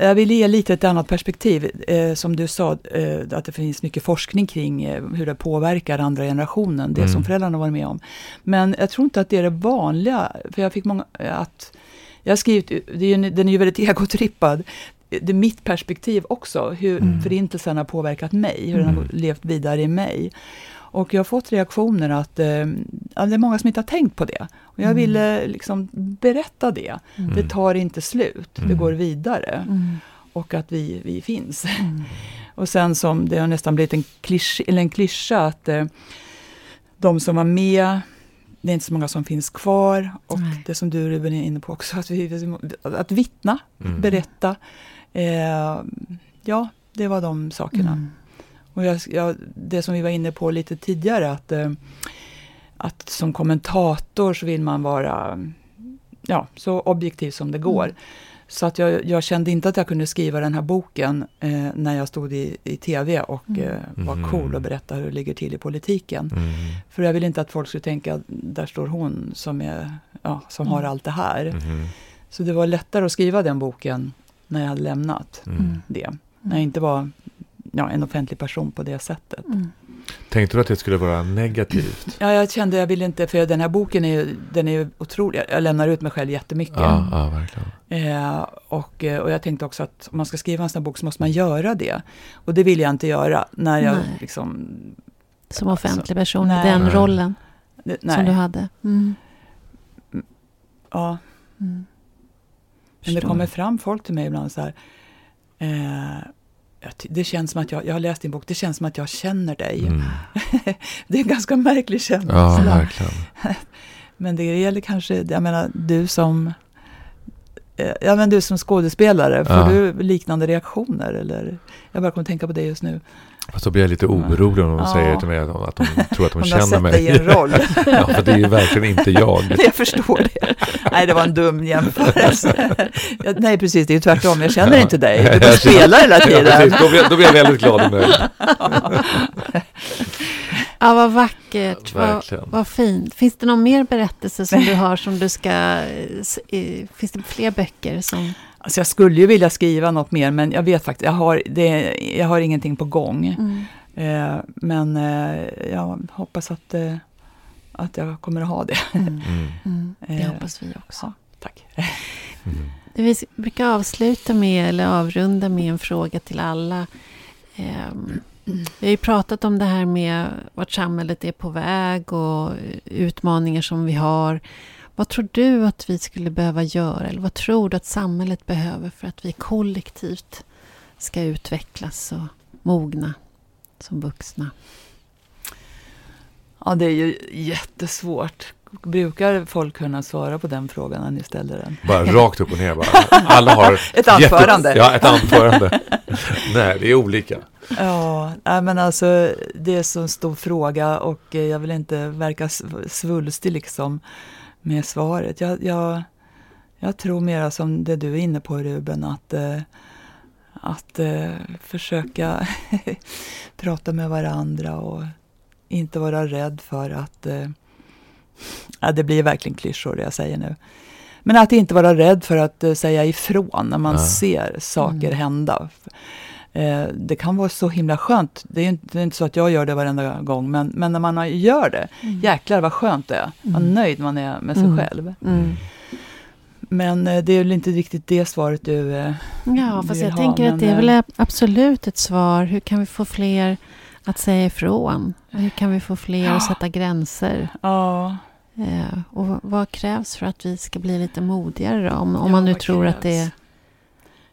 jag vill ge lite ett annat perspektiv. Eh, som du sa, eh, att det finns mycket forskning kring eh, hur det påverkar andra generationen, det Mm. som föräldrarna var med om. Men jag tror inte att det är det vanliga, för jag fick många, eh, att jag har skrivit, det är ju, den är ju väldigt <laughs> egotrippad, det är mitt perspektiv också, hur Mm. förintelsen har påverkat mig, hur den har Mm. levt vidare i mig. Och jag har fått reaktioner att eh, det är många som inte har tänkt på det. Och jag Mm. ville liksom berätta det. Mm. Det tar inte slut, det Mm. går vidare. Och att vi, vi finns. <laughs> Och sen som det har nästan blivit en, klisch, eller en klyscha att eh, de som var med, det är inte så många som finns kvar. Och Nej. det som du Ruben är inne på också, att, vi, att vittna, Mm. berätta. Eh, ja, det var de sakerna. Mm. Och jag, jag, det som vi var inne på lite tidigare, att, eh, att som kommentator så vill man vara ja, så objektiv som det går. Mm. Så att jag, jag kände inte att jag kunde skriva den här boken eh, när jag stod i, i tv och Mm. eh, var Mhm. cool och berättade hur det ligger till i politiken. Mm. För jag vill inte att folk skulle tänka, där står hon som, är, ja, som har Mm. allt det här. Mhm. Så det var lättare att skriva den boken när jag hade lämnat Mm. det. När jag inte var ja, en offentlig person på det sättet. Mm. Tänkte du att det skulle vara negativt? Ja, jag kände jag ville inte, för den här boken är ju, den är ju otrolig. Jag lämnar ut mig själv jättemycket. Ja, ja verkligen. Eh, och, eh, och jag tänkte också att om man ska skriva en sån här bok så måste man göra det. Och det vill jag inte göra när jag Nej. liksom... Som offentlig person i nej. den Nej. rollen det- som du Nej, hade. Mm. ja. Mm. Men det kommer fram folk till mig ibland så här. Eh, det känns som att jag, jag har läst din bok, det känns som att jag känner dig. Mm. <laughs> Det är en ganska märklig känsla. Ja, verkligen. <laughs> Men det gäller kanske, jag menar du som eh, Ja men du som skådespelare, får Ja. du liknande reaktioner? Eller? Jag bara kommer att tänka på det just nu. Fast då blir jag lite orolig om de Ja. säger till mig att de, att de tror att de <laughs> Om du känner har sett mig. dig i en roll. <laughs> ja, för det är ju verkligen inte jag. <laughs> jag förstår det. Nej, det var en dum jämförelse. Ja, Nej, precis, det är ju tvärtom. Jag känner inte dig. Du bara spelar hela Ja, tiden. precis. Då blir, jag, då blir jag väldigt glad och nöjd. Ja, vad vackert. Vad, Verkligen. vad fint. Finns det någon mer berättelse som du har som du ska... eh, Finns det fler böcker som... Alltså jag skulle ju vilja skriva något mer, men jag vet faktiskt, jag har, det, jag har ingenting på gång. Mm. Eh, men eh, jag hoppas att, eh, att jag kommer att ha det. Mm. <laughs> Mm. Mm. Det Eh, hoppas vi också. Tack. Mm. Vi brukar avsluta med, eller avrunda med en fråga till alla. Ehm, Vi har ju pratat om det här med vart samhället är på väg och utmaningar som vi har. Vad tror du att vi skulle behöva göra? Eller vad tror du att samhället behöver för att vi kollektivt ska utvecklas och mogna som vuxna? Ja, det är ju jättesvårt. Brukar folk kunna svara på den frågan när ni ställer den? Bara <laughs> rakt upp och ner bara. Alla har <laughs> Ett anförande. Jätte, ja, ett anförande. <laughs> Nej, det är olika. Ja, men alltså det är så en stor fråga och eh, jag vill inte verka sv- svulstig liksom med svaret. Jag, jag, jag tror mera som det du är inne på Ruben, att, eh, att eh, försöka <laughs> prata med varandra och inte vara rädd för att, eh, ja, det blir verkligen klyschor det jag säger nu. Men att inte vara rädd för att eh, säga ifrån när man Ja. ser saker Mm. hända. Eh, det kan vara så himla skönt. Det är inte, det är inte så att jag gör det varenda gång, men, men när man gör det, jäklar vad skönt det är. Vad Mm. nöjd man är med sig Mm. själv. Mm. Men eh, det är väl inte riktigt det svaret du... Eh, Ja, fast vill jag ha, tänker men, att det är väl absolut ett svar. Hur kan vi få fler att säga ifrån? Hur kan vi få fler Ja. att sätta gränser? ja, och vad- krävs för att vi ska bli lite modigare då? Om, om Ja, man nu tror att det är...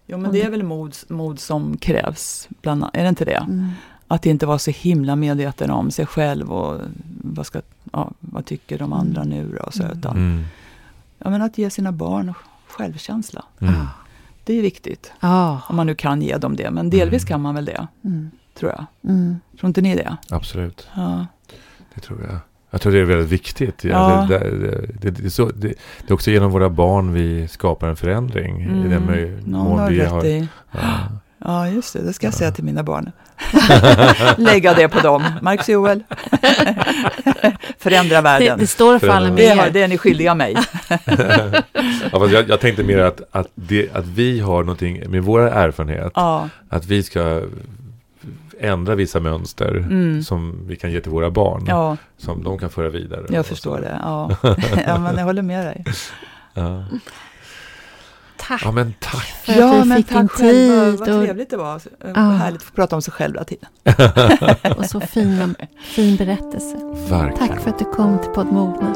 jo, men det är väl mod, mod som krävs, bland, annat. är det inte det? Mm. Att inte vara så himla medveten om sig själv och vad, ska, ja, vad tycker de andra nu då? och Så, Mm. utan, Mm. ja, men att ge sina barn självkänsla. Mm. Det är viktigt. Ja. Om man nu kan ge dem det. Men delvis Mm. kan man väl det, Mm. tror jag. Mm. Tror inte ni det? Absolut, Ja. det tror jag. Jag tror det är väldigt viktigt. Ja. Det, det, det, det, är så, det, det är också genom våra barn vi skapar en förändring. I den möj- Mm. Någon mån har vi rätt har... i. Ja. Ja, just det. Det ska jag Ja. säga till mina barn. <laughs> Lägga det på dem. Marcus Joel. <laughs> Förändra världen. det står och faller med er. det är ni skyldiga mig. <laughs> ja, jag, jag tänkte mer att, att, det, att vi har någonting med vår erfarenhet. Ja. Att vi ska ändra vissa mönster Mm. som vi kan ge till våra barn. Ja, Som de kan föra vidare. jag förstår det. Ja. ja, men jag håller med dig. <laughs> Ja. Tack ja, men tack. för att vi fick din själva. tid Vad och, trevligt det var. Ja. Vad härligt att få prata om sig själv hela tiden. <laughs> och så fin, fin berättelse. Verkligen. Tack för att du kom till podd Mogna.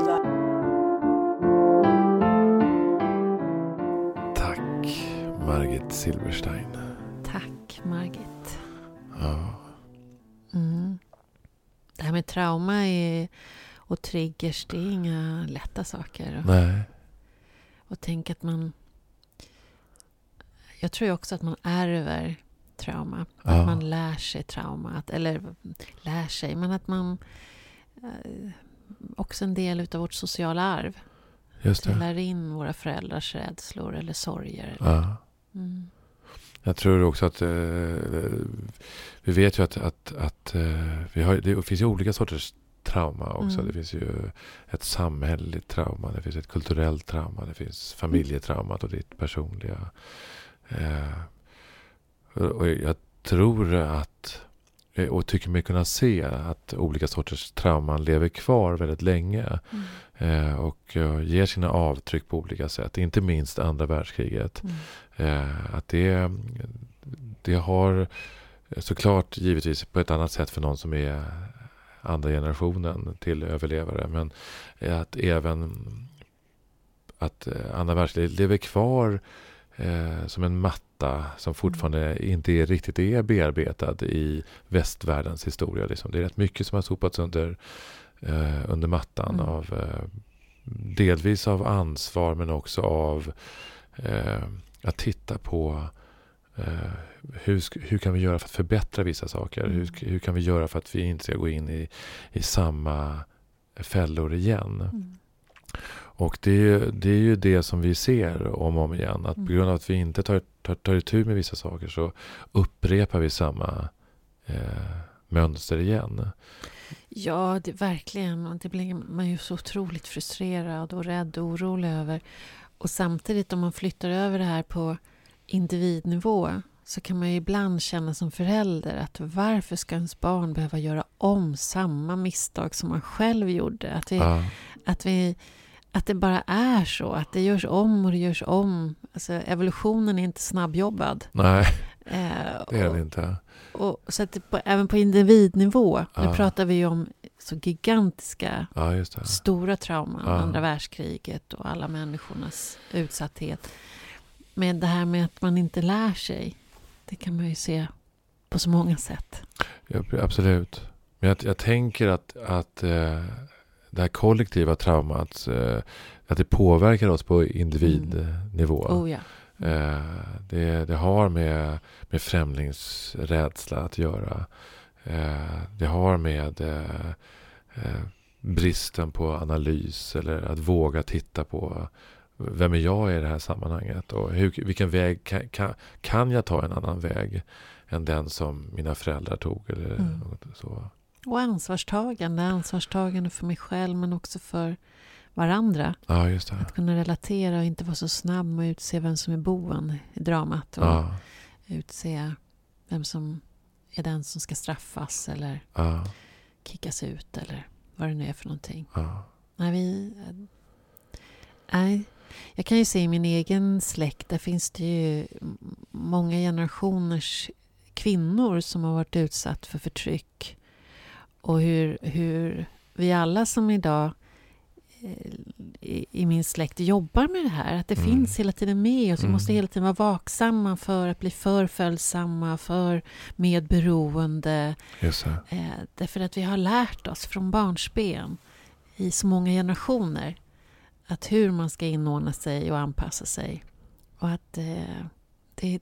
Tack, Margit Silberstein. Tack Margit. Ja. Mm. Det här med trauma är, och triggers, det är inga lätta saker. Och, Nej. och tänk att man... Jag tror ju också att man ärver trauma. Ja. Att man lär sig trauma. Att, eller lär sig, men att man... Eh, också en del utav vårt sociala arv. Just Vi det. lär in våra föräldrars rädslor eller sorger. Ja. Mm. Jag tror också att eh, vi vet ju att, att, att eh, vi har, det finns ju olika sorters trauma också. Mm. Det finns ju ett samhälleligt trauma, det finns ett kulturellt trauma, det finns familjetraumat och ditt personliga. Eh, och jag tror att, och tycker mig kunna se att olika sorters trauman lever kvar väldigt länge. Mm. Eh, och eh, ger sina avtryck på olika sätt. Inte minst andra världskriget. Mm. Eh, att det, det har såklart givetvis på ett annat sätt för någon som är andra generationen till överlevare. Men att även att eh, andra världskriget lever kvar eh, som en matta som fortfarande inte är, riktigt är bearbetad i västvärldens historia. Liksom. Det är rätt mycket som har sopats under, eh, under mattan Mm. av eh, delvis av ansvar men också av eh, att titta på eh, hur, hur kan vi göra för att förbättra vissa saker? Mm. Hur, hur kan vi göra för att vi inte ska gå in i, i samma fällor igen? Mm. Och det är, ju, det är ju det som vi ser om och om igen. Att på Mm. grund av att vi inte tar, tar, tar itu med vissa saker så upprepar vi samma eh, mönster igen. Ja, det, verkligen. Det blir man ju så otroligt frustrerad och rädd och orolig över. Och samtidigt om man flyttar över det här på individnivå så kan man ju ibland känna som förälder att varför ska ens barn behöva göra om samma misstag som man själv gjorde? Att, vi, Ja, att, vi, att det bara är så, att det görs om och det görs om. Alltså, evolutionen är inte snabbjobbad. nej, Eh, det är det inte. och, så att på, även på individnivå, Ja. nu pratar vi ju om så gigantiska, Ja, stora trauman, Ja. andra världskriget och alla människornas utsatthet. Men det här med att man inte lär sig, det kan man ju se på så många sätt. Ja, absolut. Men jag, jag tänker att, att eh, det här kollektiva traumat, eh, att det påverkar oss på individnivå. Oh ja. Eh, det, det har med, med främlingsrädsla att göra. Eh, det har med bristen på analys eller att våga titta på vem är jag i det här sammanhanget och hur, vilken väg kan, kan, kan jag ta en annan väg än den som mina föräldrar tog eller Mm. något så. Och ansvarstagande, ansvarstagande för mig själv men också för varandra. Ja. Att kunna relatera och inte vara så snabb med att utse vem som är boven i dramat. Och Ja, utse vem som är den som ska straffas eller ja, kickas ut eller vad det nu är för någonting. Nej, vi... Nej. Jag kan ju se i min egen släkt, där finns det ju många generationers kvinnor som har varit utsatt för förtryck. Och hur, hur vi alla som idag eh, i, i min släkt jobbar med det här. Att det Mm. finns hela tiden med oss. Vi Mm. måste hela tiden vara vaksamma för att bli för följsamma, för medberoende. Det. Eh, därför att vi har lärt oss från barnsben i så många generationer att hur man ska inordna sig och anpassa sig. Och att eh, det,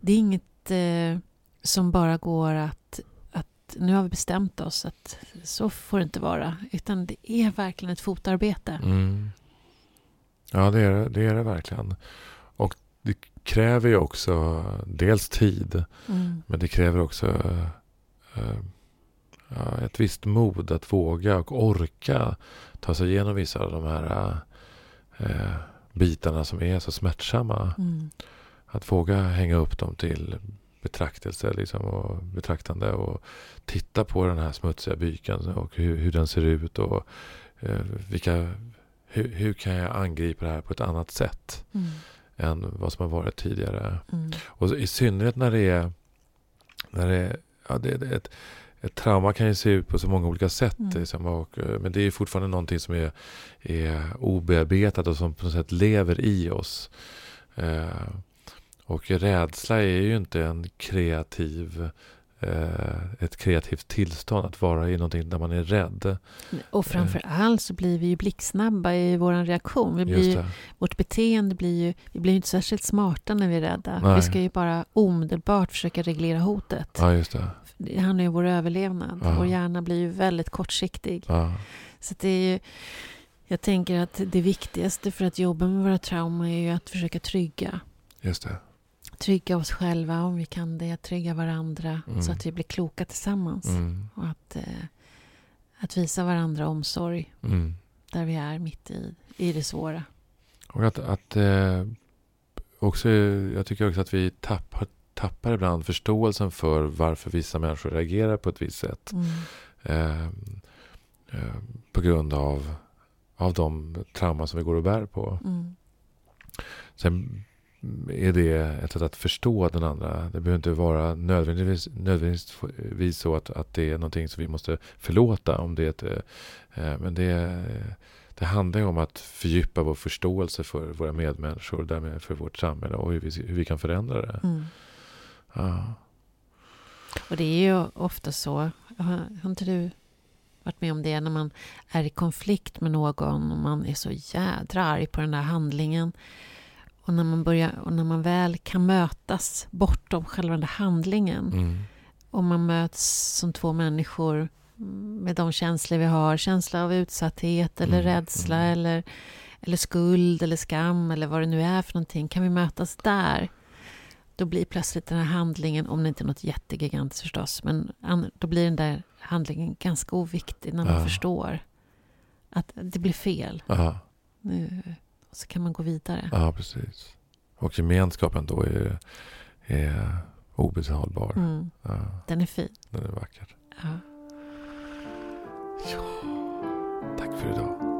det är inget eh, som bara går att, att nu har vi bestämt oss att så får det inte vara. Utan det är verkligen ett fotarbete. Mm. Ja, det är, det- det är det verkligen. Och det kräver ju också dels tid, Mm. men det kräver också eh, ja, ett visst mod att våga och orka ta sig igenom vissa av de här eh, bitarna som är så smärtsamma. Mm. Att våga hänga upp dem till betraktelse liksom, och betraktande och titta på den här smutsiga byken och hur, hur den ser ut och eh, vilka, hur, hur kan jag angripa det här på ett annat sätt Mm. än vad som har varit tidigare. Mm. Och i synnerhet när det är, när det är, ja, det, det, ett, ett trauma kan ju se ut på så många olika sätt. Mm. Liksom, och, eh, men det är fortfarande någonting som är, är obearbetat och som på något sätt lever i oss. Eh, och rädsla är ju inte en kreativ eh, ett kreativt tillstånd att vara i någonting där man är rädd. Och framför allt så blir vi ju blixtsnabba i vår reaktion. Vi blir ju. Vårt beteende blir ju, vi blir ju inte särskilt smarta när vi är rädda. Nej. Vi ska ju bara omedelbart försöka reglera hotet. Ja, just det. Det handlar ju om vår överlevnad. Ja. Vår hjärna blir ju väldigt kortsiktig. Ja, Så det är ju, jag tänker att det viktigaste för att jobba med våra trauma är ju att försöka trygga. just det. Trygga oss själva om vi kan det, trygga varandra Mm. så att vi blir kloka tillsammans. Mm. Och att, eh, att visa varandra omsorg Mm. där vi är mitt i, i det svåra. Och att, att eh, också, jag tycker också att vi tappar, tappar ibland förståelsen för varför vissa människor reagerar på ett visst sätt. Mm. Eh, eh, på grund av, av de trauman som vi går och bär på. Mm. Sen är det ett sätt att förstå den andra. Det behöver inte vara nödvändigtvis, nödvändigtvis så att, att det är någonting som vi måste förlåta. Om det är ett, eh, men det, det handlar ju om att fördjupa vår förståelse för våra medmänniskor och därmed för vårt samhälle och hur vi, hur vi kan förändra det. Mm. Ja. Och det är ju ofta så. Har, har inte du varit med om det när man är i konflikt med någon och man är så jädra arg på den där handlingen. Och när man, börjar, och när man väl kan mötas bortom själva den handlingen Mm. och man möts som två människor med de känslor vi har, känsla av utsatthet eller Mm, rädsla mm. eller, eller skuld eller skam eller vad det nu är för någonting. Kan vi mötas där? Då blir plötsligt den här handlingen, om det inte är något jättegigantiskt förstås, men då blir den där handlingen ganska oviktig när man Ja. förstår att det blir fel. Ja, Nu, så kan man gå vidare. ja, precis. Och gemenskapen då är, är obetalbar. Mm, Ja, den är fin. den är vacker. Ja. Ja, tack för idag.